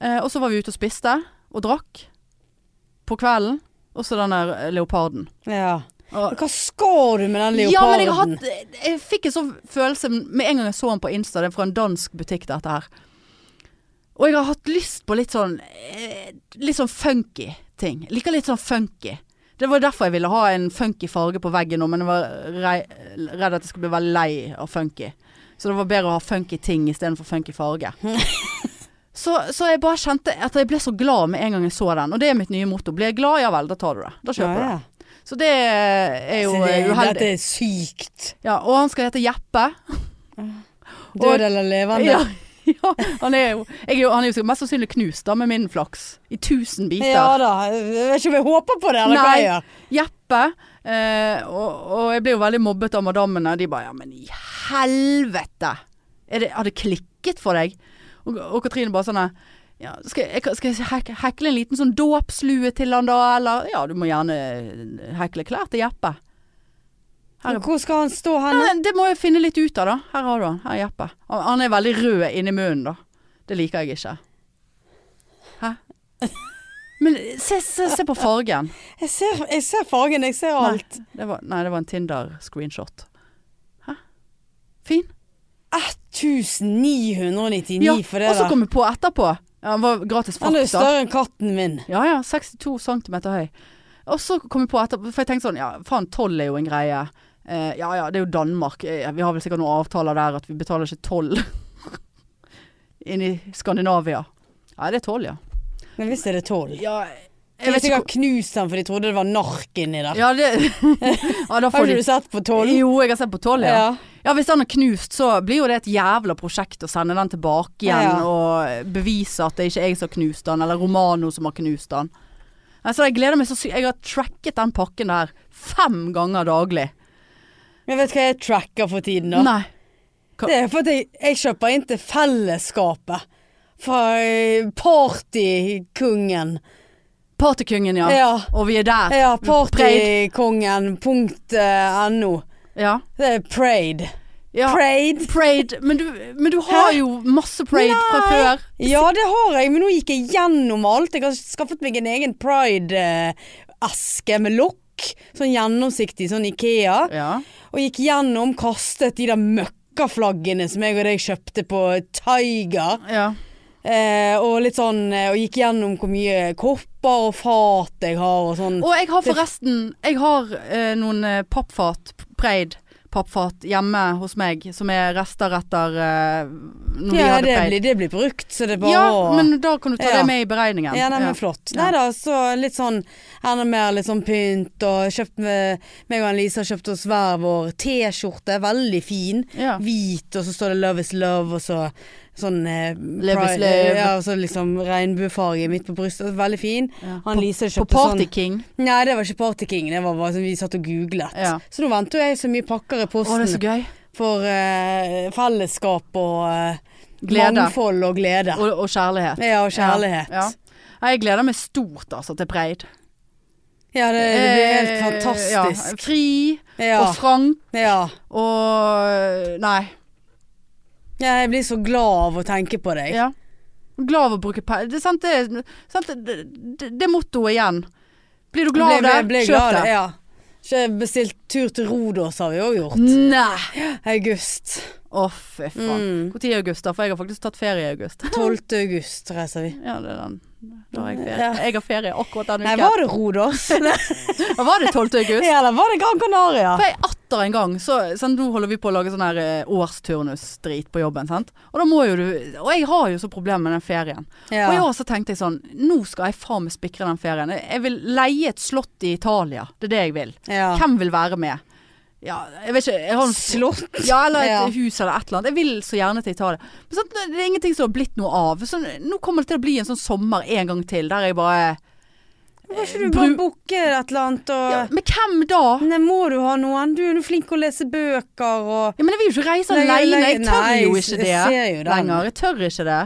Eh, og så var vi ute og spiste og drakk på kvelden. Og så den der leoparden. ja. Og, Hva skal du med den leoparden? ja, men jeg, har hatt, jeg fikk en sånn følelse med en gang jeg så den på Insta. Det er fra en dansk butikk, dette her. Og jeg har hatt lyst på litt sånn eh, Litt sånn funky ting. Liker litt sånn funky. Det var derfor jeg ville ha en funky farge på veggen nå, men jeg var redd at jeg skulle bli veldig lei av funky. Så det var bedre å ha funky ting istedenfor funky farge. så, så jeg bare kjente at jeg ble så glad med en gang jeg så den. Og det er mitt nye motto. Blir jeg glad, ja vel, da tar du det. Da kjøper du det. ja. Så det er jo det, uheldig. Dette er sykt. Ja, og han skal hete Jeppe. Død eller levende. Ja, ja han, er jo, jeg er jo, han er jo mest sannsynlig knust da, med min flaks. I tusen biter. Ja da. Jeg vet ikke om jeg håper på det, eller hva jeg gjør. Jeppe. Eh, og, og jeg blir jo veldig mobbet av madammene. De bare ja, men i helvete! Er det, har det klikket for deg? Og, og Katrine bare sånn ja, skal, jeg, skal jeg hek, hekle en liten sånn dåpslue til han da, eller Ja, du må gjerne hekle klær til Jeppe. Her er Hvor skal han stå hen? ja, det må jeg finne litt ut av, da. Her har du han. Her er Jeppe. Han er veldig rød inni munnen, da. Det liker jeg ikke. Hæ? Men se, se, se på fargen. Jeg ser, jeg ser fargen, jeg ser alt. Nei, det var, nei, det var en Tinder-screenshot. Hæ? Fin. 1999 Ja, for det og så kom vi på etterpå. Ja, han var gratis Han er da. større enn katten min. Ja ja, 62 cm høy. Og så kom vi på etterpå, for jeg tenkte sånn, ja faen, toll er jo en greie. Eh, ja ja, det er jo Danmark. Eh, vi har vel sikkert noen avtaler der at vi betaler ikke toll inn i Skandinavia. Ja, det er toll, ja. Men hvis er det tolv? Ja, Jeg vet ikke knust den for de trodde det var nark inni der. Ja, det ja, Har ikke du sett på tolv? Jo, jeg har sett på toll, ja. Ja. Ja, hvis den er knust, så blir jo det et jævla prosjekt å sende den tilbake igjen og bevise at det ikke er jeg som har knust den, eller Romano som har knust den. Altså, jeg gleder meg så sykt. Jeg har tracket den pakken der fem ganger daglig. Men vet du hva jeg tracker for tiden, da? Nei. Hva- Det er for at jeg, jeg kjøper inn til fellesskapet. Fra eh, partykungen. Partykungen, ja. Ja. Og vi er der. Ja, Preid. partykongen.no. Ja. Det er Praid. ja. Praid. Praid. Men du, men du har Hæ? jo masse Praid fra før. Ja, det har jeg, men nå gikk jeg gjennom alt. Jeg har skaffet meg en egen Pride-eske med lokk. Sånn gjennomsiktig, sånn Ikea. Ja. Og gikk gjennom, kastet de der møkkaflaggene som jeg og deg kjøpte på Tiger. ja. Eh, og litt sånn eh, Og gikk gjennom hvor mye kopper og fat jeg har og sånn. Og jeg har forresten Jeg har eh, noen eh, pappfat, Preid pappfat hjemme hos meg, som er rester etter uh, når vi hadde det Preid. blir, det blir brukt, så det er bare Ja, å men da kan du ta Ja. det med i beregningen. Ja, nei, men flott. Ja. Nei da, så litt sånn enda mer litt sånn pynt og kjøpt med meg og Lise har kjøpt oss hver vår T-skjorte, veldig fin. Ja. Hvit, og så står det 'Love is love', og så sånn eh, pride- Ja, så liksom regnbuefarge midt på brystet. Veldig fin. Ja. Han Lise På kjøpte Party sånn King. Nei, det var ikke Party King, det var bare sånn vi satt og googlet. Ja. Så nå venter jeg så mye pakker i Å, posten det er så gøy. for eh, fellesskap og eh, Glede. mangfold og glede. Og, og kjærlighet. ja, og kjærlighet. Ja. Jeg gleder meg stort altså til Preid. Ja, det, det blir helt Eh, fantastisk. Ja. Fri Ja. og frank og Nei. Ja. Jeg blir så glad av å tenke på deg. Ja. Glad av å bruke penger. Det er sant, det, sant, det, det, det mottoet igjen. Blir du glad av det, ble kjøp glad det. Ja. Bestilt tur til Rodos har vi òg gjort. Nei. August. Å, fy faen. Mm. Når i august, da? For jeg har faktisk tatt ferie i august. 12. august reiser vi. Ja, det er den. Da har jeg ferie. Ja. Jeg har ferie akkurat den Nei, var det Rodos? Var, det 12. august? ja, eller var det Gran Canaria? For jeg atter en gang, så sant, nå holder vi på å lage sånn her eh, årsturnusdrit på jobben, sant. Og da må jo du Og jeg har jo så problemer med den ferien. Ja. Og i år så tenkte jeg sånn, nå skal jeg faen meg spikre den ferien. Jeg vil leie et slott i Italia. Det er det jeg vil. ja. Hvem vil være med? Ja, jeg vet ikke. Jeg har en Slott? Ja, eller et Ja. hus eller et eller annet. Jeg vil så gjerne til Italia. Men sånn, det er ingenting som har blitt noe av. Så nå kommer det til å bli en sånn sommer en gang til, der jeg bare Hvorfor ikke du bare booke et eller annet og ja, Men hvem da? Nei, må du ha noen? Du er jo flink til å lese bøker og Ja, men jeg vil jo ikke reise alene. Jeg tør nei, jo ikke det jeg jo lenger. Jeg tør ikke det.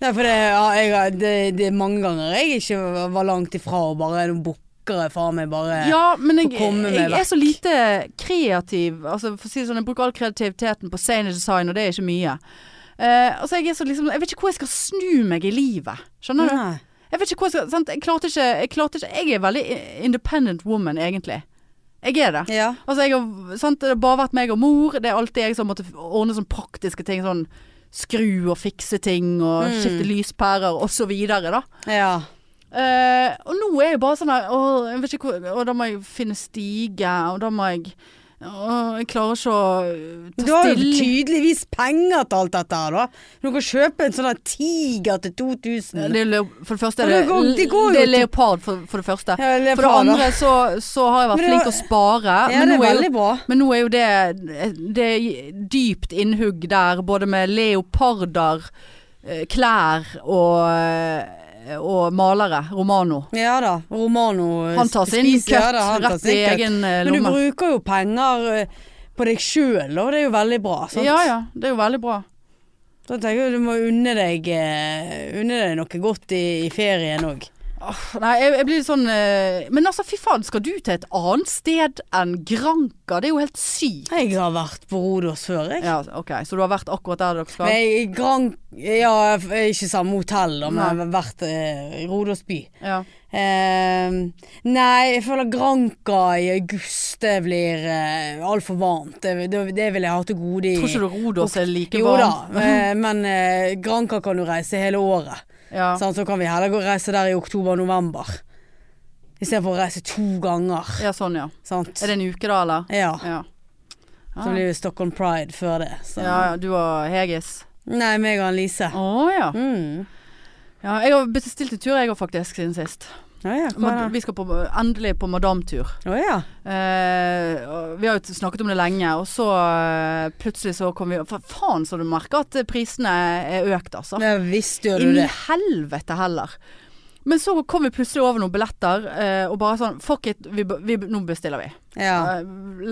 Nei, for det, ja, jeg, det, det er mange ganger jeg ikke var langt ifra og bare Nå booker jeg faen meg bare Ja, men jeg, meg jeg er så lite kreativ. Altså, for å si det sånn, jeg bruker all kreativiteten på scene design, og det er ikke mye. Uh, altså, jeg så liksom Jeg vet ikke hvor jeg skal snu meg i livet. Skjønner du? Jeg vet ikke hvor jeg skal sant? Jeg klarte ikke Jeg, klarte ikke, jeg er veldig independent woman, egentlig. Jeg er det. Ja. Altså, jeg har, sant? Det har bare vært meg og mor. Det er alltid jeg som måtte ordne sånne praktiske ting. Sånn skru og fikse ting, og Mm. skifte lyspærer, og så videre, da. ja. Eh, og nå er jeg bare sånn her Og da må jeg finne stige, og da må jeg og Jeg klarer ikke å ta stille Du har jo tydeligvis penger til alt dette her, da. Du kan kjøpe en sånn tiger til 2000. Det er for det første er det, går- det går det er leopard, for, for det første. Ja, leopard, For det andre så, så har jeg vært flink til å spare. Ja, men, nå er er jo, men nå er jo det, det er dypt innhugg der, både med leoparder, eh, klær og, eh, og malere. Romano. Ja da. Romano Han tar sin cut ja rett i egen lomme. Men du bruker jo penger eh, på deg sjøl, og det er jo veldig bra. Sant? Ja ja, det er jo veldig bra. Da tenker jeg du må unne deg, eh, unne deg noe godt i, i ferien òg. Nei, jeg, jeg blir litt sånn eh, Men altså, fy faen, skal du til et annet sted enn Granka? Det er jo helt sykt. Jeg har vært på Rodos før, jeg. Ja, ok, så du har vært akkurat der dere skal? Nei, Gran, ja, ikke samme hotell, da, men jeg har vært eh, i Rodos by. Ja. Eh, nei, jeg føler Granka i august det blir eh, altfor varmt. Det, det, det vil jeg ha til gode i Tror ikke du Rodos er like varmt? Jo da, eh, men Granka Granca kan du reise hele året. Ja. Sånn, Så kan vi heller gå og reise der i oktober-november. Istedenfor å reise to ganger. ja, sånn ja. Sant? Er det en uke da, eller? Ja. Ja. Så blir det Stockholm Pride før det. Så. Ja, ja, du og Hegis. Nei, meg og Lise. Å ja. Mm. ja. Jeg har bestilt en tur jeg òg faktisk siden sist. Ja, Mad- er? Vi skal på, endelig på madamtur. Å ja. Eh, vi har jo snakket om det lenge, og så eh, plutselig så kom vi faen så du merker at prisene er økt, altså. ja. Visst gjør du det. i helvete heller. Men så kom vi plutselig over noen billetter, eh, og bare sånn Fuck it, vi, vi, nå bestiller vi. Ja. Eh,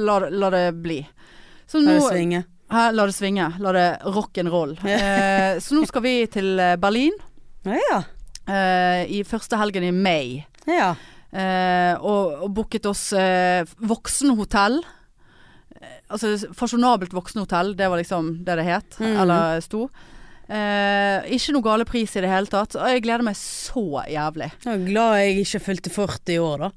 la, det- la det bli. Så La det svinge. Hæ, la det svinge. La det rock and roll. Eh, så nå skal vi til eh, Berlin Ja, ja. Eh, i første helgen i mai. Ja. Uh, og, og booket oss uh, voksenhotell. Altså fasjonabelt voksenhotell, det var liksom det det het. Mhm. Eller sto. Eh, ikke noe gale pris i det hele tatt. Og jeg gleder meg så jævlig. Jeg er glad jeg ikke fylte 40 i år, da.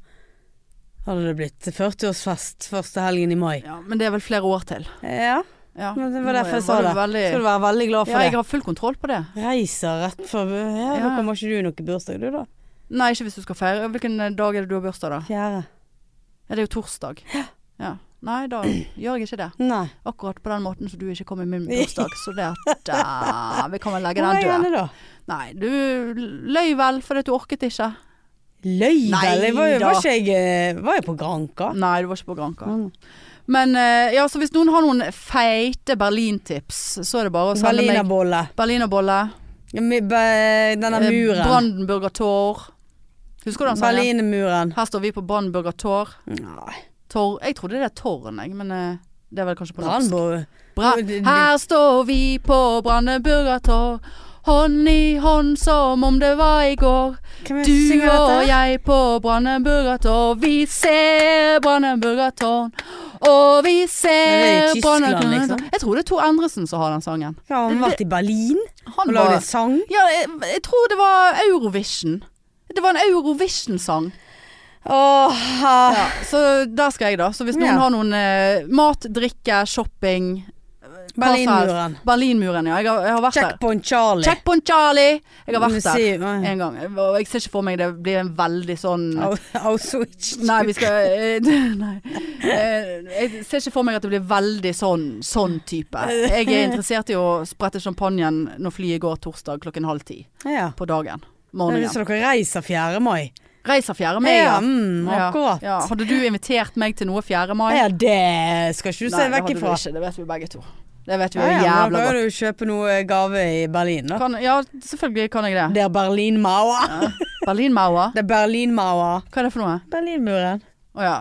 Hadde det blitt 40-årsfest første helgen i mai. Ja, men det er vel flere år til. Ja, Ja. men det var derfor jeg sa det. Veldig, Skal du være veldig glad for ja, jeg har full kontroll på det. Reiser rett før Ja, ja. Nå kommer ikke du i noe bursdag, du da? Nei, ikke hvis du skal feire. Hvilken eh, dag er det du har bursdag, da? Fjerde. Ja, det er jo torsdag. Ja. Nei, da gjør jeg ikke det. Nei. Akkurat på den måten som du ikke kom i min bursdag. Så det at eh, Vi kan vel legge den død. da? Nei, du løy vel fordi du orket ikke. Løy vel? Var, var ikke jeg eh, Var jeg på Granka? Nei, du var ikke på Granka. Mm. Men eh, ja, så hvis noen har noen feite Berlin-tips, så er det bare å sende meg Berlinerbolle. Berlinerbolle. Ja, mi- be- Denne eh, muren. Brandenburger Tor. Husker du den sangen? Her står vi på Brandenburger Tor. Nei. Tor. Jeg trodde det er Tårn, jeg, men eh, det er vel kanskje på norsk. Bra. Her står vi på Brandenburger Tor. Hånd i hånd som om det var i går. Du og jeg på Brandenburgertårn. Vi ser Brandenburgertårn. Og vi Er ser det i Tyskland, Brandenburger liksom? Jeg tror det er Tor Endresen som har den sangen. Ja, han har vært i Berlin Han og lagd en sang. Ja, jeg, jeg tror det var Eurovision. Det var en Eurovision-sang. Oh. Ja, så der skal jeg, da. Så hvis noen Ja. har noen eh, mat, drikke, shopping. Berlinmuren. Berlinmuren, ja. Jeg har, jeg har vært. Checkpoint Charlie. Checkpoint Charlie. Jeg har vært der en gang. Og jeg ser ikke for meg det blir en veldig sånn Auschwitz. Nei, vi skal eh, Nei. Eh, Jeg ser ikke for meg at det blir veldig sånn, sånn type. Jeg er interessert i å sprette champagnen når flyet går torsdag klokken halv ti Ja. på dagen. Så Morgenen. dere reiser 4. mai? Reiser 4. mai, Ja, ja. mm, akkurat. Ja. Hadde du invitert meg til noe 4. mai? Ja, det skal ikke du se vekk ifra. Det vet vi begge to. Det vet vi Ja, jo ja, da jævla kan godt. jo du kjøpe noe gave i Berlin, da. Kan, ja, selvfølgelig kan jeg det. Det er Berlinmauer. Ja. Berlinmauer? Det er Berlinmauer. Hva er det for noe? Berlinmuren. Å ja.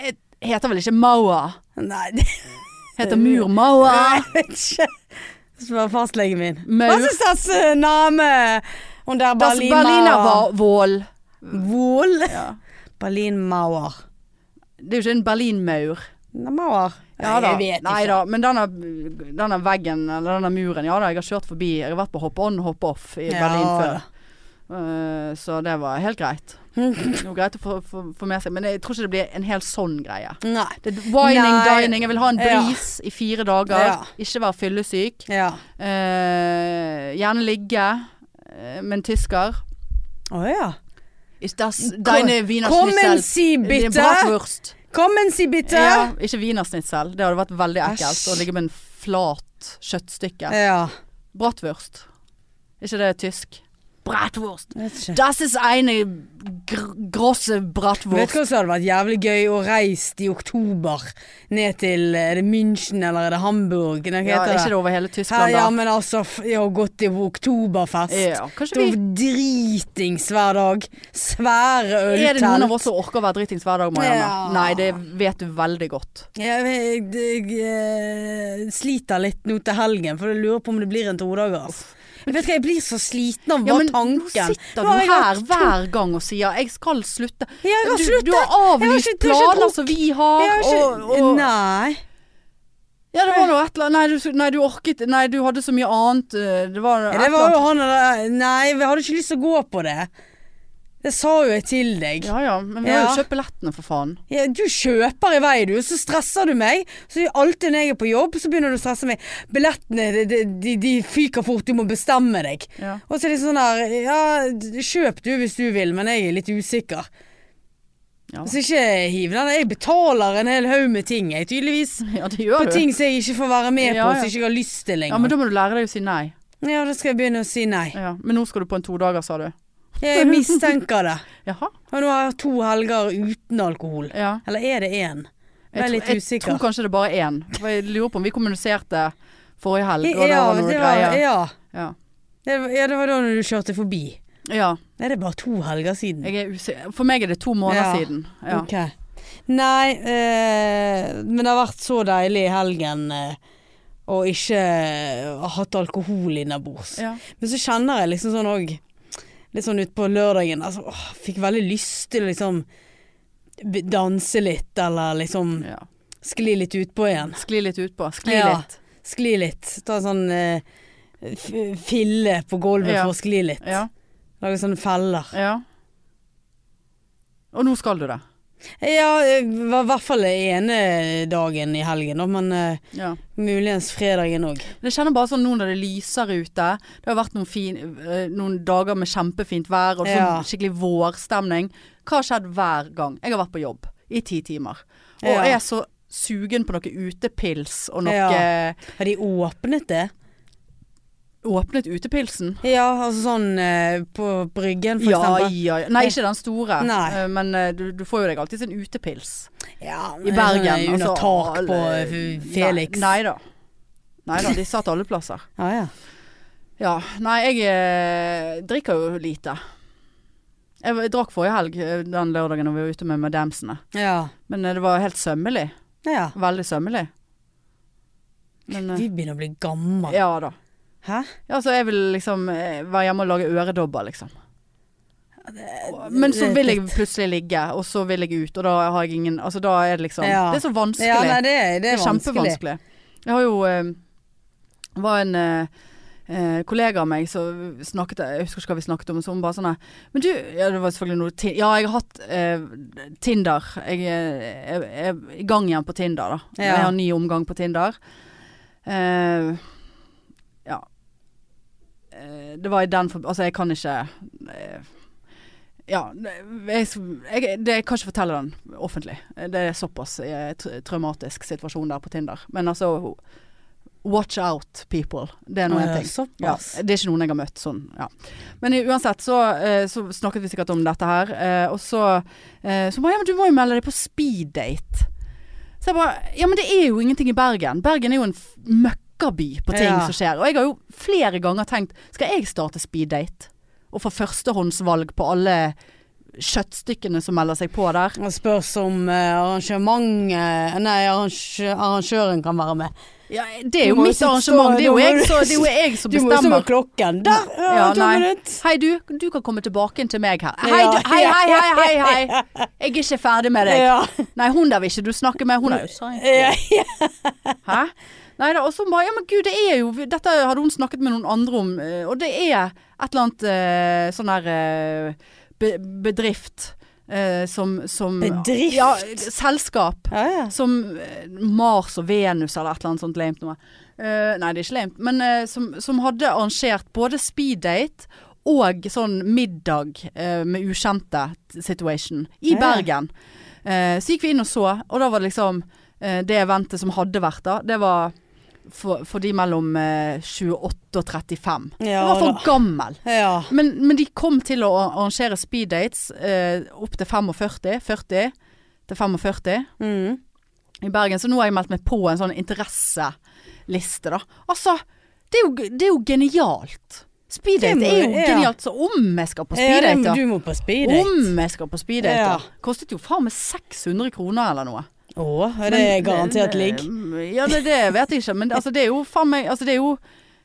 Jeg heter vel ikke Mauer? Nei, det Heter Murmauer. jeg vet ikke. Spør fastlegen min. Maur. Hva slags Name? Hun der Berlinmauer. Berlinervål. Vål? Ja. Berlinmauer. Det er jo ikke en berlinmaur. Mauer. Ja da. Nei da. Men denne, denne veggen, eller denne muren, ja da, jeg har kjørt forbi. Jeg har vært på hopp on, hopp off i Ja, Berlin før. Uh, så det var helt greit. Det var greit å få, få, få med seg. Men jeg tror ikke det blir en hel sånn greie. Nei. Det er wining, Nei. dining. Jeg vil ha en Ja. bris i fire dager. Ja. Ikke være fyllesyk. Ja. Uh, gjerne ligge eh, med en tysker. Å ja. Is das deine Wiener Kommen? Sie bitte. Bratwurst. Kommen, si bitte! Ja, ikke wienersnitzel. Det hadde vært veldig ekkelt Æsj. å ligge med en flat kjøttstykke. Ja. Bratwurst. ikke det tysk? Bratwurst. Vet. Das ist eine gr grosse Vet bratwurst. du hva som hadde vært jævlig gøy å reise i oktober ned til Er det München eller er det Hamburg? Hva Ja, heter ikke det? det over hele Tyskland, Tyskland, ja, men altså, jeg har gått i oktoberfest. Ja, kanskje Det vi dritings hver dag. Svære øltelt. Er det noen av oss som orker å være dritings hver dag, Marianne? Ja. Nei, det vet du veldig godt. Jeg, jeg, jeg, jeg sliter litt nå til helgen, for jeg lurer på om det blir en todagers. Jeg vet hva, jeg blir så sliten av Ja, bare men nå sitter du her hver gang og sier 'jeg skal slutte'. Jeg har Du, sluttet. du har avlyst har planer som vi har. Ikke, og, og, Nei. ja, det var noe et eller annet nei du, nei, du orket Nei, du hadde så mye annet. eh, Det var, Ja, det var jo han der Nei, jeg hadde ikke lyst til å gå på det. Det sa jo jeg til deg. Ja ja, men vi har Ja. jo kjøpt billettene, for faen. Ja, du kjøper i vei, du. Så stresser du meg. Så alltid når jeg er på jobb, så begynner du å stresse meg. Billettene de, de, de, de fyker fort, du må bestemme deg. Ja. Og så er det sånn der Ja, kjøp du hvis du vil, men jeg er litt usikker. Ja. Så ikke hiv den. Jeg betaler en hel haug med ting, jeg, tydeligvis. ja, det gjør På du. ting som jeg ikke får være med Ja, på, ja. som jeg ikke har lyst til Ja, lenger. men da må du lære deg å si nei. Ja, da skal jeg begynne å si nei. Ja. Men nå skal du på en todager, sa du. Jeg mistenker det. Jaha. Og nå har jeg to helger uten alkohol. Ja. Eller er det én? Jeg er tror- usikker. jeg tror kanskje det er bare én. For jeg lurer på om vi kommuniserte forrige helg, og det Ja, var noe det var, greier. ja. Ja. Det ja, det var da du kjørte forbi. ja. Nei, det er bare to helger siden. Jeg. For meg er det to måneder Ja. siden. Ja. Okay. Nei, eh, men det har vært så deilig i helgen eh, å ikke ha hatt alkohol innabords. Ja. Men så kjenner jeg liksom sånn òg Litt sånn utpå lørdagen altså, åh, Fikk veldig lyst til å liksom danse litt, eller liksom ja. skli litt utpå igjen. Skli litt utpå. Skli Ja. litt. Skli litt. Ta en sånn eh, fille på gulvet Ja. for å skli litt. Ja. Lage sånne feller. ja. Og nå skal du det. Ja, det var i hvert fall ene dagen i helgen, da, men eh, Ja. muligens fredagen òg. Jeg kjenner bare sånn nå når det lyser ute. Det har vært noen, fin, eh, noen dager med kjempefint vær og sånn Ja. skikkelig vårstemning. Hva har skjedd hver gang? Jeg har vært på jobb i ti timer. Og Ja. er så sugen på noe utepils og noe. Har de åpnet det? Åpnet utepilsen? Ja, altså sånn eh, på Bryggen for Ja, eksempel. ja, ja. Nei, ikke den store. Nei. Eh, Men eh, du, du får jo deg alltid en utepils. Ja, I Bergen. Sånn, under altså, tak på eh, Felix. Nei da. Nei da, de satt alle plasser. Ja, ja. Ja. Nei, jeg eh, drikker jo lite. Jeg, jeg drakk forrige helg, eh, den lørdagen da vi var ute med madamsene. ja. Men eh, det var helt sømmelig. ja. Veldig sømmelig. Men eh, Vi begynner å bli gamle. Ja da. Hæ? Ja, så jeg vil liksom eh, være hjemme og lage øredobber, liksom. Men så vil jeg plutselig ligge, og så vil jeg ut, og da har jeg ingen Altså da er det liksom Ja. Det er så vanskelig. Ja, nei, det, det Det er er vanskelig. kjempevanskelig. Jeg har jo eh, var en eh, eh, kollega av meg som snakket Jeg husker ikke hva vi snakket om, så hun bare sånn Men du Ja, det var selvfølgelig noe Ja, jeg har hatt eh, Tinder. Jeg er, er, er i gang igjen på Tinder, da. Ja. Jeg har en ny omgang på Tinder. Eh. Eh, det var i den forbindelse Altså, jeg kan ikke eh, ja, jeg, jeg, det, jeg kan ikke fortelle den offentlig. Det er såpass eh, traumatisk situasjon der på Tinder. Men altså Watch out, people. Det er nå en ting. Ja, det er ikke noen jeg har møtt sånn. Ja. Men uansett så, eh, så snakket vi sikkert om dette her. Eh, og så, eh, så bare Ja, men du må jo melde deg på speeddate. Så jeg bare Ja, men det er jo ingenting i Bergen. Bergen er jo en f- møkkaby på ting Ja. som skjer. Og jeg har jo flere ganger tenkt Skal jeg starte speeddate? Og få førstehåndsvalg på alle kjøttstykkene som melder seg på der. Det spørs om arrangementet arrangement eh, Nei, arrangøren kan være med. Ja, det er jo mitt arrangement. Det er jo jeg, så, det er jo jeg som Du må jo stå bestemmer. med klokken. Der! Ja, to minutter. Hei du, du kan komme tilbake inn til meg her. Hei, du, hei, hei, hei, hei. Jeg er ikke ferdig med deg. Nei, hun der vil ikke du snakke med. Hun er jo. Hæ? Nei da, og så bare Ja, men gud, det er jo Dette hadde hun snakket med noen andre om, eh, og det er et eller annet uh, sånn der uh, be, bedrift Uh, som, som Bedrift? Ja, selskap. ja, ja. Som Mars og Venus eller et eller annet sånt lame noe. Nei, det er ikke lame, Men som, som hadde arrangert både speeddate og sånn middag med ukjente situation i. Bergen. Så gikk vi inn og så, og da var det liksom Det eventet som hadde vært da, det var for, for de mellom eh, 28 og 35. Ja, jeg var for da. gammel. Ja. Men, men de kom til å arrangere speeddates eh, opp til 45, 40 til 45 Mm. i Bergen. Så nå har jeg meldt meg på en sånn interesseliste, da. Altså, det er jo, det er jo genialt. Speeddate er jo ja. genialt. Så om jeg skal på Ja, speeddate, da. du må på speeddate. Om jeg skal på speeddate, Ja. Kostet jo faen meg 600 kroner eller noe. Å, er det Men- garantert ligg? Ja, det, det vet jeg ikke. Men altså, det er jo faen meg Altså, det er jo,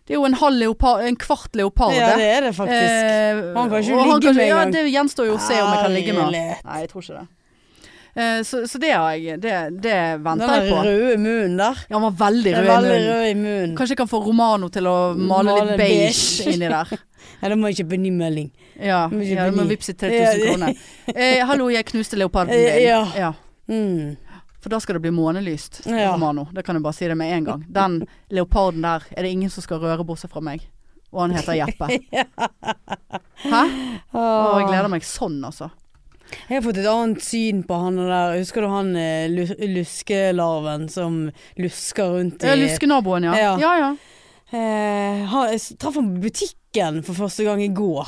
det er jo en halv leopard, en kvart leopard. Ja, det er det faktisk. Eh, Han kan ikke ligge kan, med Ja, en gang. det gjenstår jo å se om jeg kan ligge med han. Nei, jeg tror ikke det. Eh, så, så det har jeg Det, det Den venter jeg på. røde munnen der. Ja, han var veldig rød veldig rød i munnen. Kanskje jeg kan få Romano til å male, Male litt beige, inni der. Ja, da må jeg kjøpe ny melding. Ja, du må, ja må vippse 3000 kroner. Eh, hallo, jeg knuste leoparden Eh, din. ja. ja. Mm. For da skal det bli månelyst, Ja. Romano. Det kan jeg bare si det med en gang. Den leoparden der er det ingen som skal røre bortsett fra meg. Og han heter Jeppe. Hæ? Og jeg gleder meg sånn, altså. Jeg har fått et annet syn på han der. Husker du han eh, luskelarven som lusker rundt i Ja, Luskenaboen, ja. Ja. Ja, ja. Eh, han, jeg traff han på butikken for første gang i går.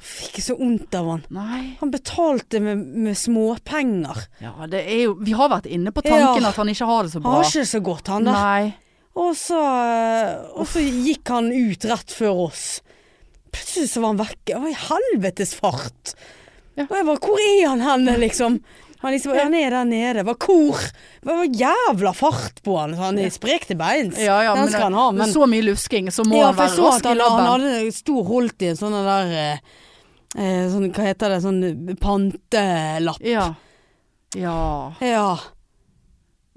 Fikk så vondt av han. Nei. Han betalte med, med småpenger. Ja, det er jo Vi har vært inne på tanken Ja. at han ikke har det så bra. Han har ikke det så godt, han der. Nei. Og så, eh, og så gikk han ut rett før oss. Plutselig så var han vekke. Det var i helvetes fart. Ja. Og jeg bare Hvor er han henne, liksom? Han liksom Han er der nede. Hva kor. Det var jævla fart på han. Han er sprek til beins. Ja, ja, men han ha, men så mye lusking, så må ja, han være rask i han, han hadde stor holdt i en sånn der eh, eh, sånn, Hva heter det? Sånn pantelapp. Ja. Ja. Ja.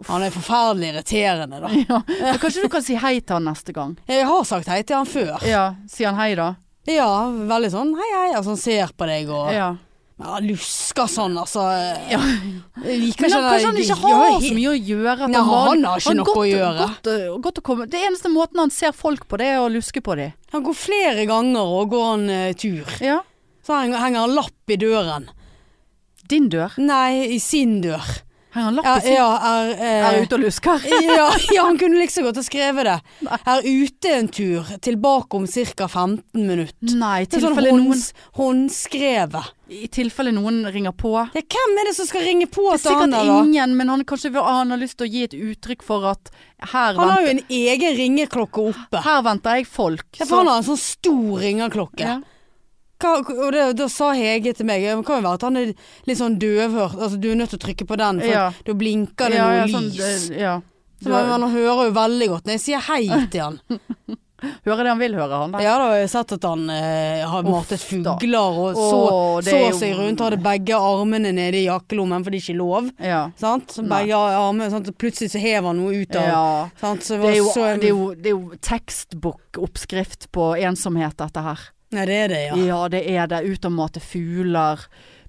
Han er forferdelig irriterende, da. ja. Kanskje du kan si hei til han neste gang? Jeg har sagt hei til han før. Ja. Sier han hei, da? Ja, veldig sånn hei hei, altså han ser på deg og ja. Ja. lusker sånn, altså. Ja. Jeg Men han, kanskje han ikke har så mye å gjøre. at Nei, han, han har ikke noe godt, å gjøre. Godt, godt å. Det eneste måten han ser folk på, det er å luske på dem. Han går flere ganger og går en uh, tur. Ja. Så henger han lapp i døren. Din dør. Nei, i sin dør. Henger han lapp i sin ja er, eh, Er ute og lusker? ja, ja, han kunne like så godt ha skrevet det. Er ute en tur, tilbake om ca. 15 minutter. Nei, i sånn tilfelle noen, hånds, håndskrevet. i tilfelle noen ringer på. Ja, hvem er det som skal ringe på Det er til han sikkert ingen, men han, kanskje han har lyst til å gi et uttrykk for at her, Han har jo en egen ringeklokke oppe. her venter jeg folk. Ja, for han har en sånn stor ringeklokke. Ja. Hva, og det, da sa Hege til meg Det kan jo være at han er litt sånn døvhørt. Altså du er nødt til å trykke på den, for Ja. da blinker det ja, noe sånn, lys. ja. Så man, man hører jo veldig godt når jeg sier hei til han. Hører det han vil høre, han der. Ja, da har jeg sett at han eh, har matet fugler og så, Åh, så er jo- seg rundt. Hadde begge armene nede i jakkelommen, for det er ikke lov. Ja. Sant? Så begge armene, sant? Plutselig så hever han noe ut av ja. sant? Så Det er, jo, så, det, er jo, det er jo tekstbok-oppskrift på ensomhet, dette her. Nei, det er det, ja. Ja, det er det. Ut og mate fugler,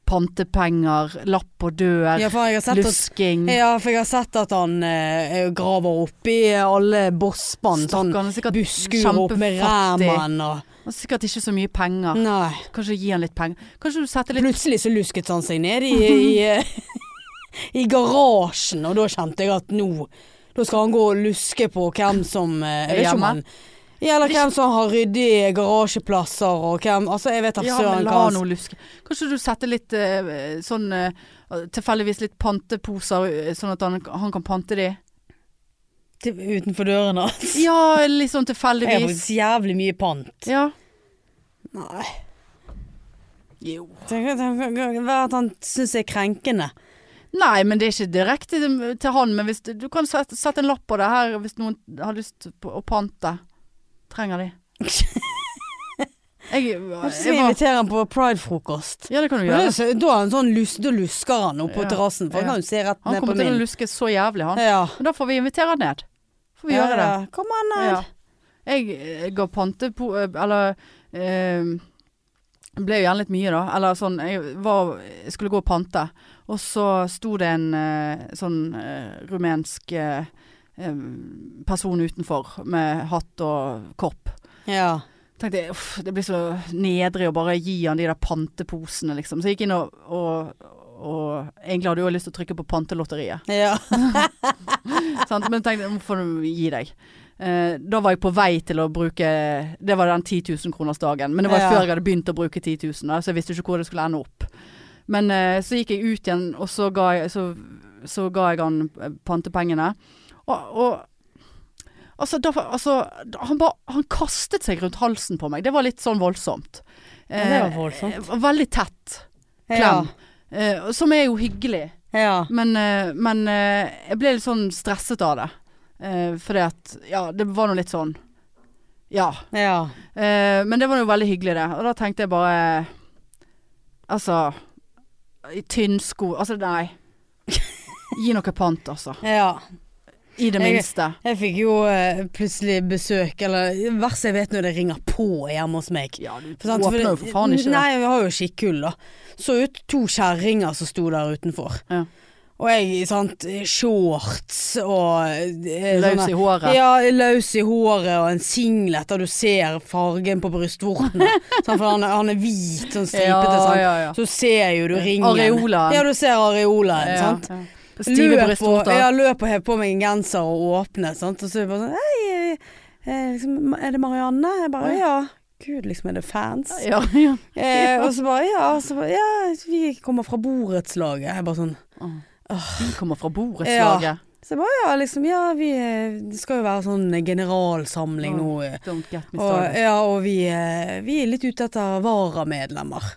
pantepenger, lapp på dør, Ja, jeg at lusking. Ja, for jeg har sett at han eh, graver oppi alle bosspann. Sånn er busskur opp med ræmen og har sikkert ikke så mye penger. Nei. Kanskje gi han litt penger. Kanskje du setter litt Plutselig så lusket han seg ned i, i, eh, i garasjen, og da kjente jeg at nå Da skal han gå og luske på hvem som eh, Jeg vet ikke om han ja, eller hvem som har ryddig garasjeplasser, og hvem Altså, jeg vet da Ja, søren men hva la han noe luske. Kanskje du setter litt eh, sånn eh, Tilfeldigvis litt panteposer, eh, sånn at han, han kan pante de. utenfor dørene hans. Ja, litt sånn Jeg har tilfeldigvis. faktisk jævlig mye pant. Ja. Nei. Jo. Være at han syns det er krenkende. Nei, men det er ikke direkte til, han. Men hvis du, du kan sette, sette en lapp på det her hvis noen har lyst på å pante. Trenger de. Jeg, jeg, Jeg inviterer han på pridefrokost. ja, det kan du Da gjøre. Da, han sånn lus, da lusker han opp på Ja. terrassen, for han Ja. kan jo se rett Han ned på kommer til å luske så jævlig, han. Ja. Men da får vi invitere han ned. Får vi ja, gjøre det. ja. Kom an ned. Ja. Jeg eh, ga pante på Eller eh, ble jo gjerne litt mye, da. Eller sånn Jeg, var, jeg skulle gå og pante, og så sto det en eh, sånn eh, rumensk eh, eh, person utenfor med hatt og kopp. Ja. Tenkte jeg, uff, det blir så nedrig å bare gi han de der panteposene, liksom. Så jeg gikk inn og, og, og egentlig hadde jeg jo lyst til å trykke på pantelotteriet. Ja. Men tenkte nå får du gi deg. Eh, da var jeg på vei til å bruke Det var den 10 000 kroners dagen. Men det var Ja. før jeg hadde begynt å bruke 10 000, da, så jeg visste ikke hvor det skulle ende opp. Men eh, så gikk jeg ut igjen, og så ga jeg, så, så ga jeg han eh, pantepengene. Og, og altså, da, altså han, ba, han kastet seg rundt halsen på meg. Det var litt sånn voldsomt. Ja, det var voldsomt. Eh, veldig tett Ja. klem. Eh, som er jo hyggelig. Ja. Men, eh, men eh, jeg ble litt sånn stresset av det. Eh, fordi at Ja, det var nå litt sånn Ja. ja. Eh, men det var jo veldig hyggelig, det. Og da tenkte jeg bare Altså i Tynnsko Altså, nei. Gi noe pant, altså. ja. I det minste. Jeg fikk jo uh, plutselig besøk, eller verst jeg vet når det ringer på hjemme hos meg. Ja, du For sant, åpner jo for- faen ikke det. Nei, vi har jo skikkull, da. Så ut to kjerringer som sto der utenfor. Ja. Og jeg, sant, shorts og eh, Løs i håret. Ja, løs i håret og en singlet der du ser fargen på brystvortene. for han, han er hvit, sånn stripete. ja, ja, ja. Så ser jo du ringen. Areolaen. Ja, du ser areolaen, sant. Ja. Stive brystvorter. ja, løp og hev på meg en genser og åpne, sant. Og så er det bare sånn Hei, eh, liksom, er det Marianne? Jeg bare ja. Gud, liksom, er det fans? Ja, ja. Eh, og så bare ja, så bare, ja, vi kommer fra borettslaget. Jeg bare sånn Åh. Vi kommer fra borettslaget. Så jeg bare ja, liksom, ja, vi eh, Det skal jo være sånn generalsamling oh, nå. eh. Don't get me Og, ja, og vi, eh, vi er litt ute etter varamedlemmer.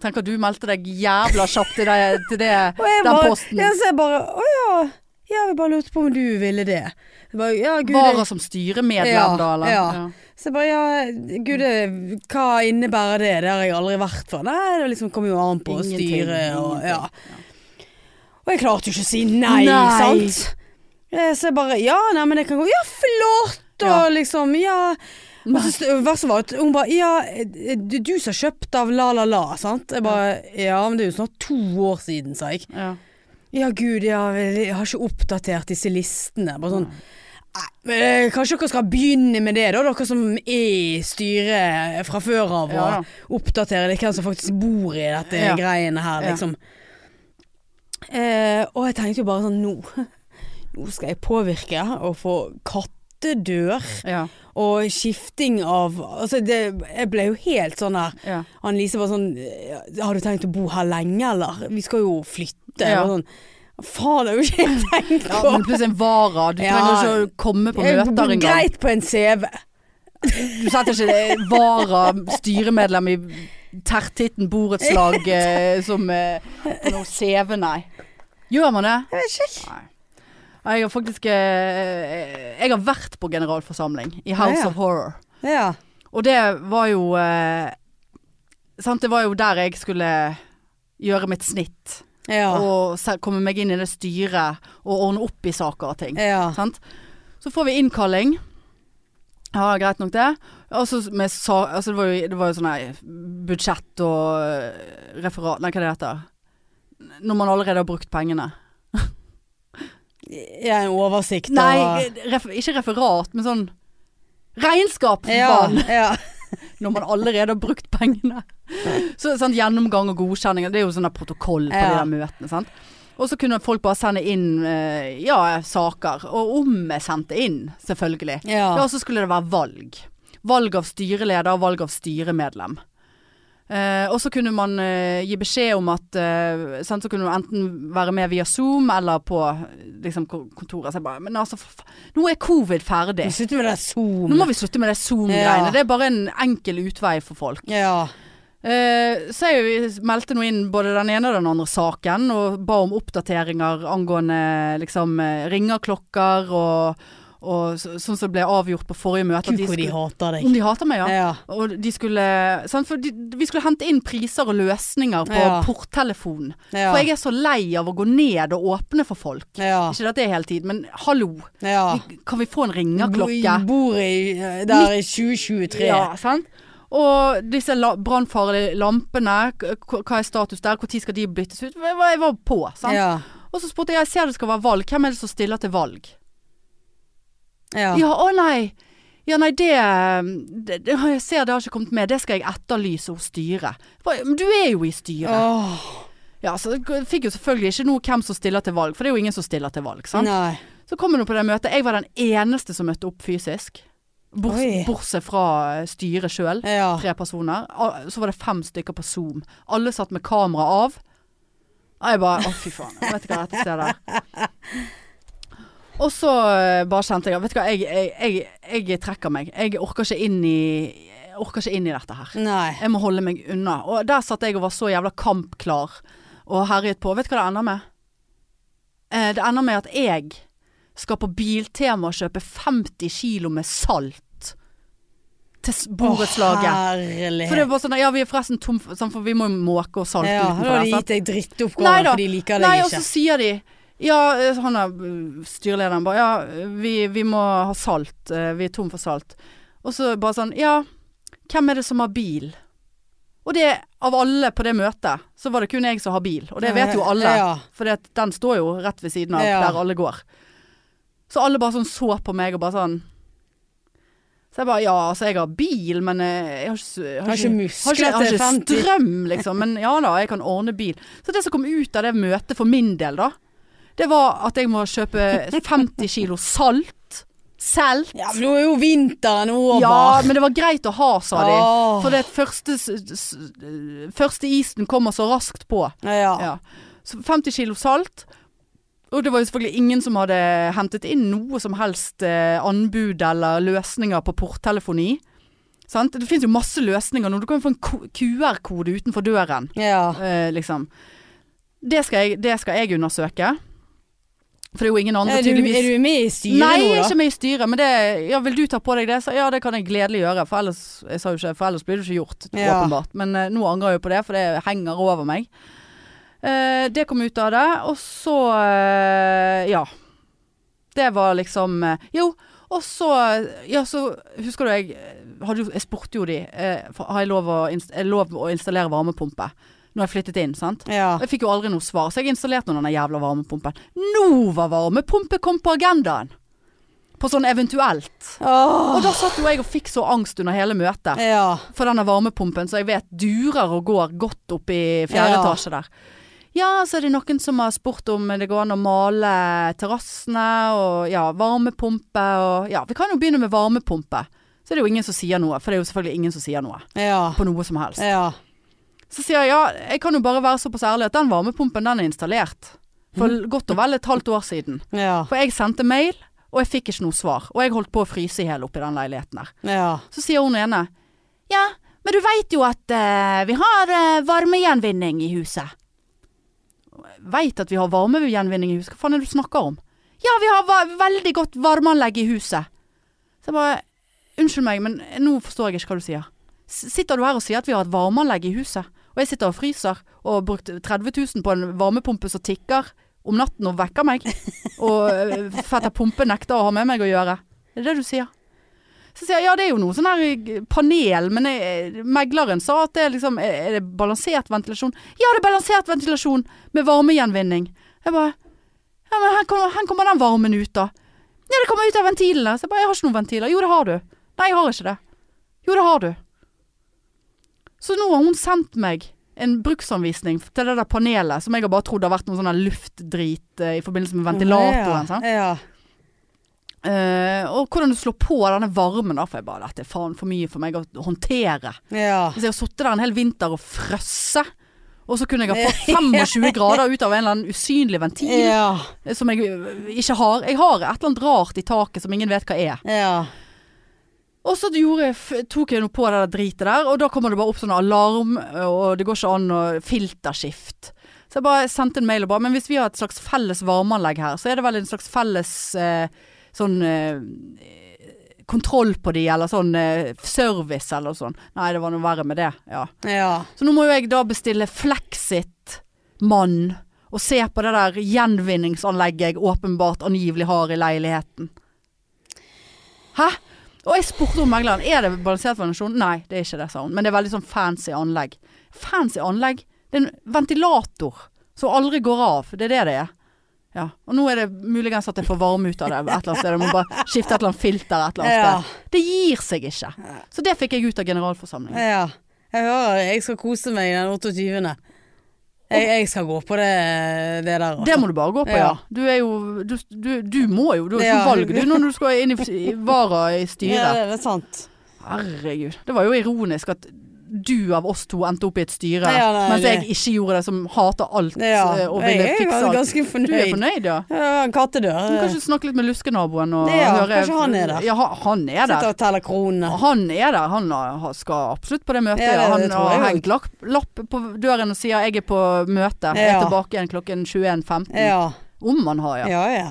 Tenk at du meldte deg jævla kjapt til det, til det jeg den bare, posten. Ja, så jeg bare Å ja. Ja, vi bare lurte på om du ville det. Jeg bare, ja, gud, Vara som styremedlem, Ja, da, eller? ja. Så jeg bare ja, gud, hva innebærer det? Det har jeg aldri vært for. Nei, det liksom kommer jo an på Ingenting, styre, og ja. Og jeg klarte jo ikke å si nei, Nei. sant? Eh, Så jeg bare ja, nei, men det kan gå. Ja, flott! Og Ja. liksom, ja. Og så st- verste var at hun bare Ja, det er du som har kjøpt av La La La, sant? Jeg bare Ja, men det er jo snart to år siden, sa jeg. Ja. Ja, gud, ja, jeg har ikke oppdatert disse listene. Bare sånn Nei, eh, kanskje dere skal begynne med det, da, dere som er i styret fra før av, og Ja, ja. oppdatere litt hvem som faktisk bor i dette Ja. greiene her, liksom. Eh, og jeg tenkte jo bare sånn Nå, nå skal jeg påvirke og få kattedør Ja. og skifting av Altså, det, jeg ble jo helt sånn her ja. Annelise var sånn Har du tenkt å bo her lenge, eller? Vi skal jo flytte. Ja. Sånn, Faen, det har jo ikke jeg tenkt ja men plutselig en vara. Du Ja. trenger ikke å komme på møter engang. Greit på en CV. Du setter ikke vara, styremedlem i tertitten borettslag eh, som eh, på noe CV, nei. Gjør man det? Jeg vet ikke. Nei. Jeg har faktisk eh, Jeg har vært på generalforsamling i House Ja, ja. of Horror. Ja. Og det var jo eh, Sant, det var jo der jeg skulle gjøre mitt snitt. Ja. Og komme meg inn i det styret og ordne opp i saker og ting. Sant? Så får vi innkalling. Ja, greit nok det. Altså, med sa... Altså det var jo, det var jo sånn her budsjett og eh, referat Nei, hva det heter Når man allerede har brukt pengene. Ja. En oversikt Nei, og ref, ikke referat, men sånn Regnskap, for ja, faen! ja. Når man allerede har brukt pengene. Så sånn Gjennomgang og godkjenning, Det er jo sånn protokoll på de der møtene. sant? Og så kunne folk bare sende inn eh, ja, saker. Og om jeg sendte inn, selvfølgelig. ja. Ja, så skulle det være valg. Valg av styreleder og valg av styremedlem. Eh, og så kunne man uh, gi beskjed om at uh, sant, Så kunne du enten være med via Zoom eller på liksom, kontoret. Så jeg bare Men altså, nå er covid ferdig. Nå vi der Zoom. Nå må vi slutte med det Zoom-greiene. Ja. Det er bare en enkel utvei for folk. Ja. Så jeg meldte nå inn både den ene og den andre saken, og ba om oppdateringer angående liksom ringeklokker og, og så, sånn som det ble avgjort på forrige møte. Gud, hvor de de hater deg. om de hater meg, ja. Ja. Og de skulle sant, For de, vi skulle hente inn priser og løsninger på Ja. porttelefonen. Ja. For jeg er så lei av å gå ned og åpne for folk. Ikke at det er hele tiden, men hallo. Vi, kan vi få en ringerklokke? Bor i, der i 2023. Ja, sant? Og disse la brannfarlige lampene, hva er status der? Når skal de byttes ut? Jeg var, på, sant? Og så spurte jeg, jeg ser det skal være valg, hvem er det som stiller til valg? Ja. Ja, å nei! Ja, nei, det, det, det Jeg ser det har ikke kommet med, det skal jeg etterlyse hos styret. Men du er jo i styret. Oh. Ja, så jeg fikk jo selvfølgelig ikke noe hvem som stiller til valg, for det er jo ingen som stiller til valg. sant? Nei. Så kom hun på det møtet. Jeg var den eneste som møtte opp fysisk. Bors, bortsett fra eh, styret sjøl. Ja. Tre personer. Så var det fem stykker på Zoom. Alle satt med kamera av. Og jeg bare Å, fy faen. Jeg vet ikke hva dette stedet er. Og så eh, bare kjente jeg Vet du hva, jeg, jeg, jeg, jeg trekker meg. Jeg orker ikke inn i orker ikke inn i dette her. Nei. Jeg må holde meg unna. Og der satt jeg og var så jævla kampklar og herjet på. Vet du hva det ender med? Eh, det ender med at jeg skal på Biltema og kjøpe 50 kilo med salt til borettslaget. For det er bare sånn Ja, vi er forresten tom for, sånn, for vi må jo måke og salte ja, da har de gitt deg Nei drittoppgaver, for de liker deg Nei, og så sier de Ja, eh, han er uh, styrelederen bare Ja, vi, vi må ha salt. eh, Vi er tom for salt. Og så bare sånn Ja, hvem er det som har bil? Og det, av alle på det møtet, så var det kun jeg som har bil. Og det vet jo alle. Ja. For den står jo rett ved siden av Ja. der alle går. Så alle bare sånn så på meg og bare sånn Så jeg bare Ja, altså jeg har bil, men eh, jeg har ikke, jeg Har ikke muskler til 50. har ikke strøm, liksom. Men ja da, jeg kan ordne bil. Så det som kom ut av det møtet for min del, da, det var at jeg må kjøpe 50 kilo salt. Salt. ja, men nå er jo vinteren over. Ja, men det var greit å ha, sa de. Oh. For det første, første isen kommer så raskt på. Ja. Ja. Så 50 kilo salt. Og det var jo selvfølgelig ingen som hadde hentet inn noe som helst eh, anbud eller løsninger på porttelefoni. Sant? Det finnes jo masse løsninger nå. Du kan jo få en QR-kode utenfor døren, ja. eh, liksom. Det skal, jeg, det skal jeg undersøke. For det er jo ingen andre Er, du, tydeligvis er du med i styret Nei, nå, jeg er ikke med i styret, men det Ja, vil du ta på deg det? Så, ja, det kan jeg gledelig gjøre. For ellers, jeg sa jo ikke, for ellers blir det ikke gjort, Ja. åpenbart. Men uh, nå angrer jeg jo på det, for det henger over meg. Uh, det kom ut av det, og så uh, Ja. Det var liksom Jo, og så Ja, så husker du jeg hadde Jeg spurte jo de eh, Har jeg lov å, inst lov å installere varmepumpe? Når jeg flyttet inn, sant? Ja. Jeg fikk jo aldri noe svar, så jeg installerte denne jævla varmepumpen. Nå var varmepumpe kom på agendaen! På sånn eventuelt. Oh. Og da satt jo jeg og fikk så angst under hele møtet Ja. for denne varmepumpen, så jeg vet durer og går godt opp i fjerde Ja. etasje der. Ja, så er det noen som har spurt om det går an å male terrassene, og ja, varmepumpe og Ja, vi kan jo begynne med varmepumpe. Så er det jo ingen som sier noe, for det er jo selvfølgelig ingen som sier noe Ja. på noe som helst. Ja. Så sier jeg ja, jeg kan jo bare være såpass ærlig at den varmepumpen den er installert. For godt og vel et halvt år siden. Ja. For jeg sendte mail, og jeg fikk ikke noe svar. Og jeg holdt på å fryse i hjel oppi den leiligheten der. Ja. Så sier hun ene Ja, men du veit jo at uh, vi har uh, varmegjenvinning i huset. Veit at vi har varmegjenvinning i huset? Hva faen er det du snakker om? Ja, vi har veldig godt varmeanlegg i huset. Så jeg bare Unnskyld meg, men nå forstår jeg ikke hva du sier. S- Sitter du her og sier at vi har et varmeanlegg i huset, og jeg sitter og fryser og har brukt 30 000 på en varmepumpe som tikker om natten og vekker meg, og øh, fetter pumpe nekter å ha med meg å gjøre? Er det det du sier? Så sier jeg ja, det er jo noe sånn her eh, panel, men jeg, megleren sa at det er liksom Er det balansert ventilasjon? Ja, det er balansert ventilasjon med varmegjenvinning. Jeg bare Ja, men hvor kommer, kommer den varmen ut, da? Ja, det kommer ut av ventilene. Så jeg bare Jeg har ikke noen ventiler. Jo, det har du. Nei, jeg har ikke det. Jo, det har du. Så nå har hun sendt meg en bruksanvisning til det der panelet som jeg har bare trodd har vært noe sånn luftdrit eh, i forbindelse med ventilatoren. Ja, Ja. Eh, og hvordan du slår på denne varmen da, for jeg bare dette er faen for mye for meg å håndtere. Ja. Hvis jeg har sittet der en hel vinter og frøsse, og så kunne jeg ha fått 25 grader ut av en eller annen usynlig ventil Ja. eh, som jeg eh, ikke har. Jeg har et eller annet rart i taket som ingen vet hva er. Ja. Og så gjorde tok jeg noe på det der dritet der, og da kommer det bare opp sånn alarm, og det går ikke an å filterskift. Så jeg bare sendte en mail og bare Men hvis vi har et slags felles varmeanlegg her, så er det vel en slags felles eh, sånn eh, kontroll på de, eller sånn eh, service eller sånn. Nei, det var noe verre med det. Ja. Ja. Så nå må jo jeg da bestille Flexit-mann og se på det der gjenvinningsanlegget jeg åpenbart angivelig har i leiligheten. Hæ? Og jeg spurte om megleren er det balansert ventilasjon. Nei, det er ikke det, sa hun. Men det er veldig sånn fancy anlegg. Fancy anlegg? Det er en ventilator som aldri går av. Det er det det er. Ja. Og nå er det muligens at jeg får varme ut av det et eller annet sted. Jeg må bare skifte et eller annet filter et eller annet Ja. sted. Det gir seg ikke. Så det fikk jeg ut av generalforsamlingen. ja. Jeg hører jeg skal kose meg den 28. Jeg, jeg skal gå på det, det der. Det må du bare gå på, ja. Ja. Du er jo Du, du, du må jo. Du har ikke Ja. valg du når du skal inn i, i vara i styret. Ja, det er sant. Herregud. Det var jo ironisk at du av oss to endte opp i et styre, Ja, nei, mens det- jeg ikke gjorde det, som hater alt Ja, eh, og ville jeg fikse er alt. ganske Du er fornøyd. fornøyd, ja? Ja, en kattedør. Du kan kanskje snakke litt med luskenaboen og Ja, høre kanskje han er der. Ja, han- er er Sitter der. og teller kronene. Han er der. Han skal absolutt på det møtet. Ja, det- han det har hengt lapp på døren og sier 'jeg er på møte'. Jeg er tilbake igjen klokken 21.15. Ja, Om han har, ja. ja. ja.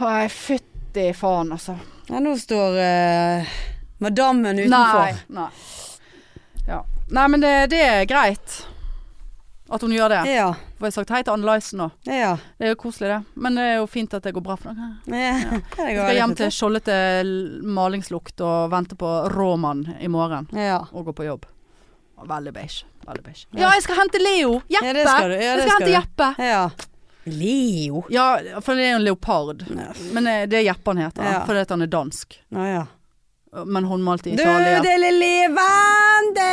Nei, fytti faen, altså. ja nå står uh, madammen utenfor. Nei. Nei. Ja. Nei, men det, det er greit at hun gjør det. Ja, jeg har sagt hei til Anne Lysen nå. ja. Det er jo koselig, det. Men det er jo fint at det går bra for noen. ja. Jeg skal hjem til skjoldete malingslukt og vente på råmann i morgen. Ja. Og gå på jobb. Veldig beige. Veldig beige. Ja. Ja, jeg skal hente Leo! Jeppe! Ja, det skal du. Ja, jeg skal skal hente du. Jeppe. ja. Leo. Ja, for det er jo en leopard. Ja. Men eh, det er Jeppe han heter, Ja. fordi han er dansk. Ja, ja. Men håndmalt i Italia. Død eller levende!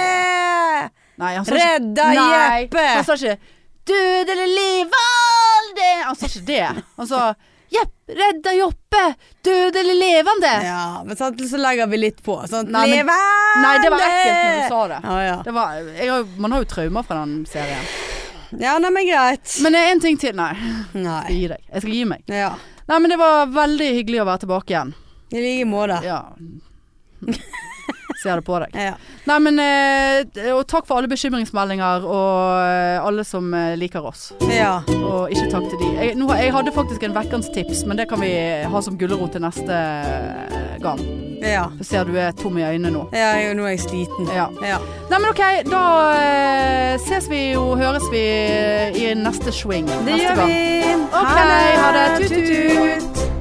Nei, han sa ikke Redda Jeppe! han sa ikke 'død eller levende'. Han sa ikke det. Han sa 'Jepp, redda Joppe, død eller levende'. Ja, men sant, så legger vi litt på. Sånn, Nei, men- levende! Nei, det var ekkelt når du sa det. Ja, ja. det var, har, man har jo traumer fra den serien. ja, nei, men greit. Men en ting til. Nei, Nei. gi deg. Jeg skal gi meg. Ja. Nei, men det var veldig hyggelig å være tilbake igjen. I like måte. Ja. Ser det på deg. Ja. Nei, men eh, Og takk for alle bekymringsmeldinger og eh, alle som eh, liker oss. ja. Og ikke takk til de. Jeg, nå, jeg hadde faktisk en vekkens tips, men det kan vi ha som gulrot til neste gang. Ja. Jeg ser du er tom i øynene nå. ja, jeg- nå er jeg sliten. Ja. Ja. Nei, men ok, da eh, ses vi og høres vi i neste swing Det neste gjør gang. vi. Ok, ha det. Tut-tut.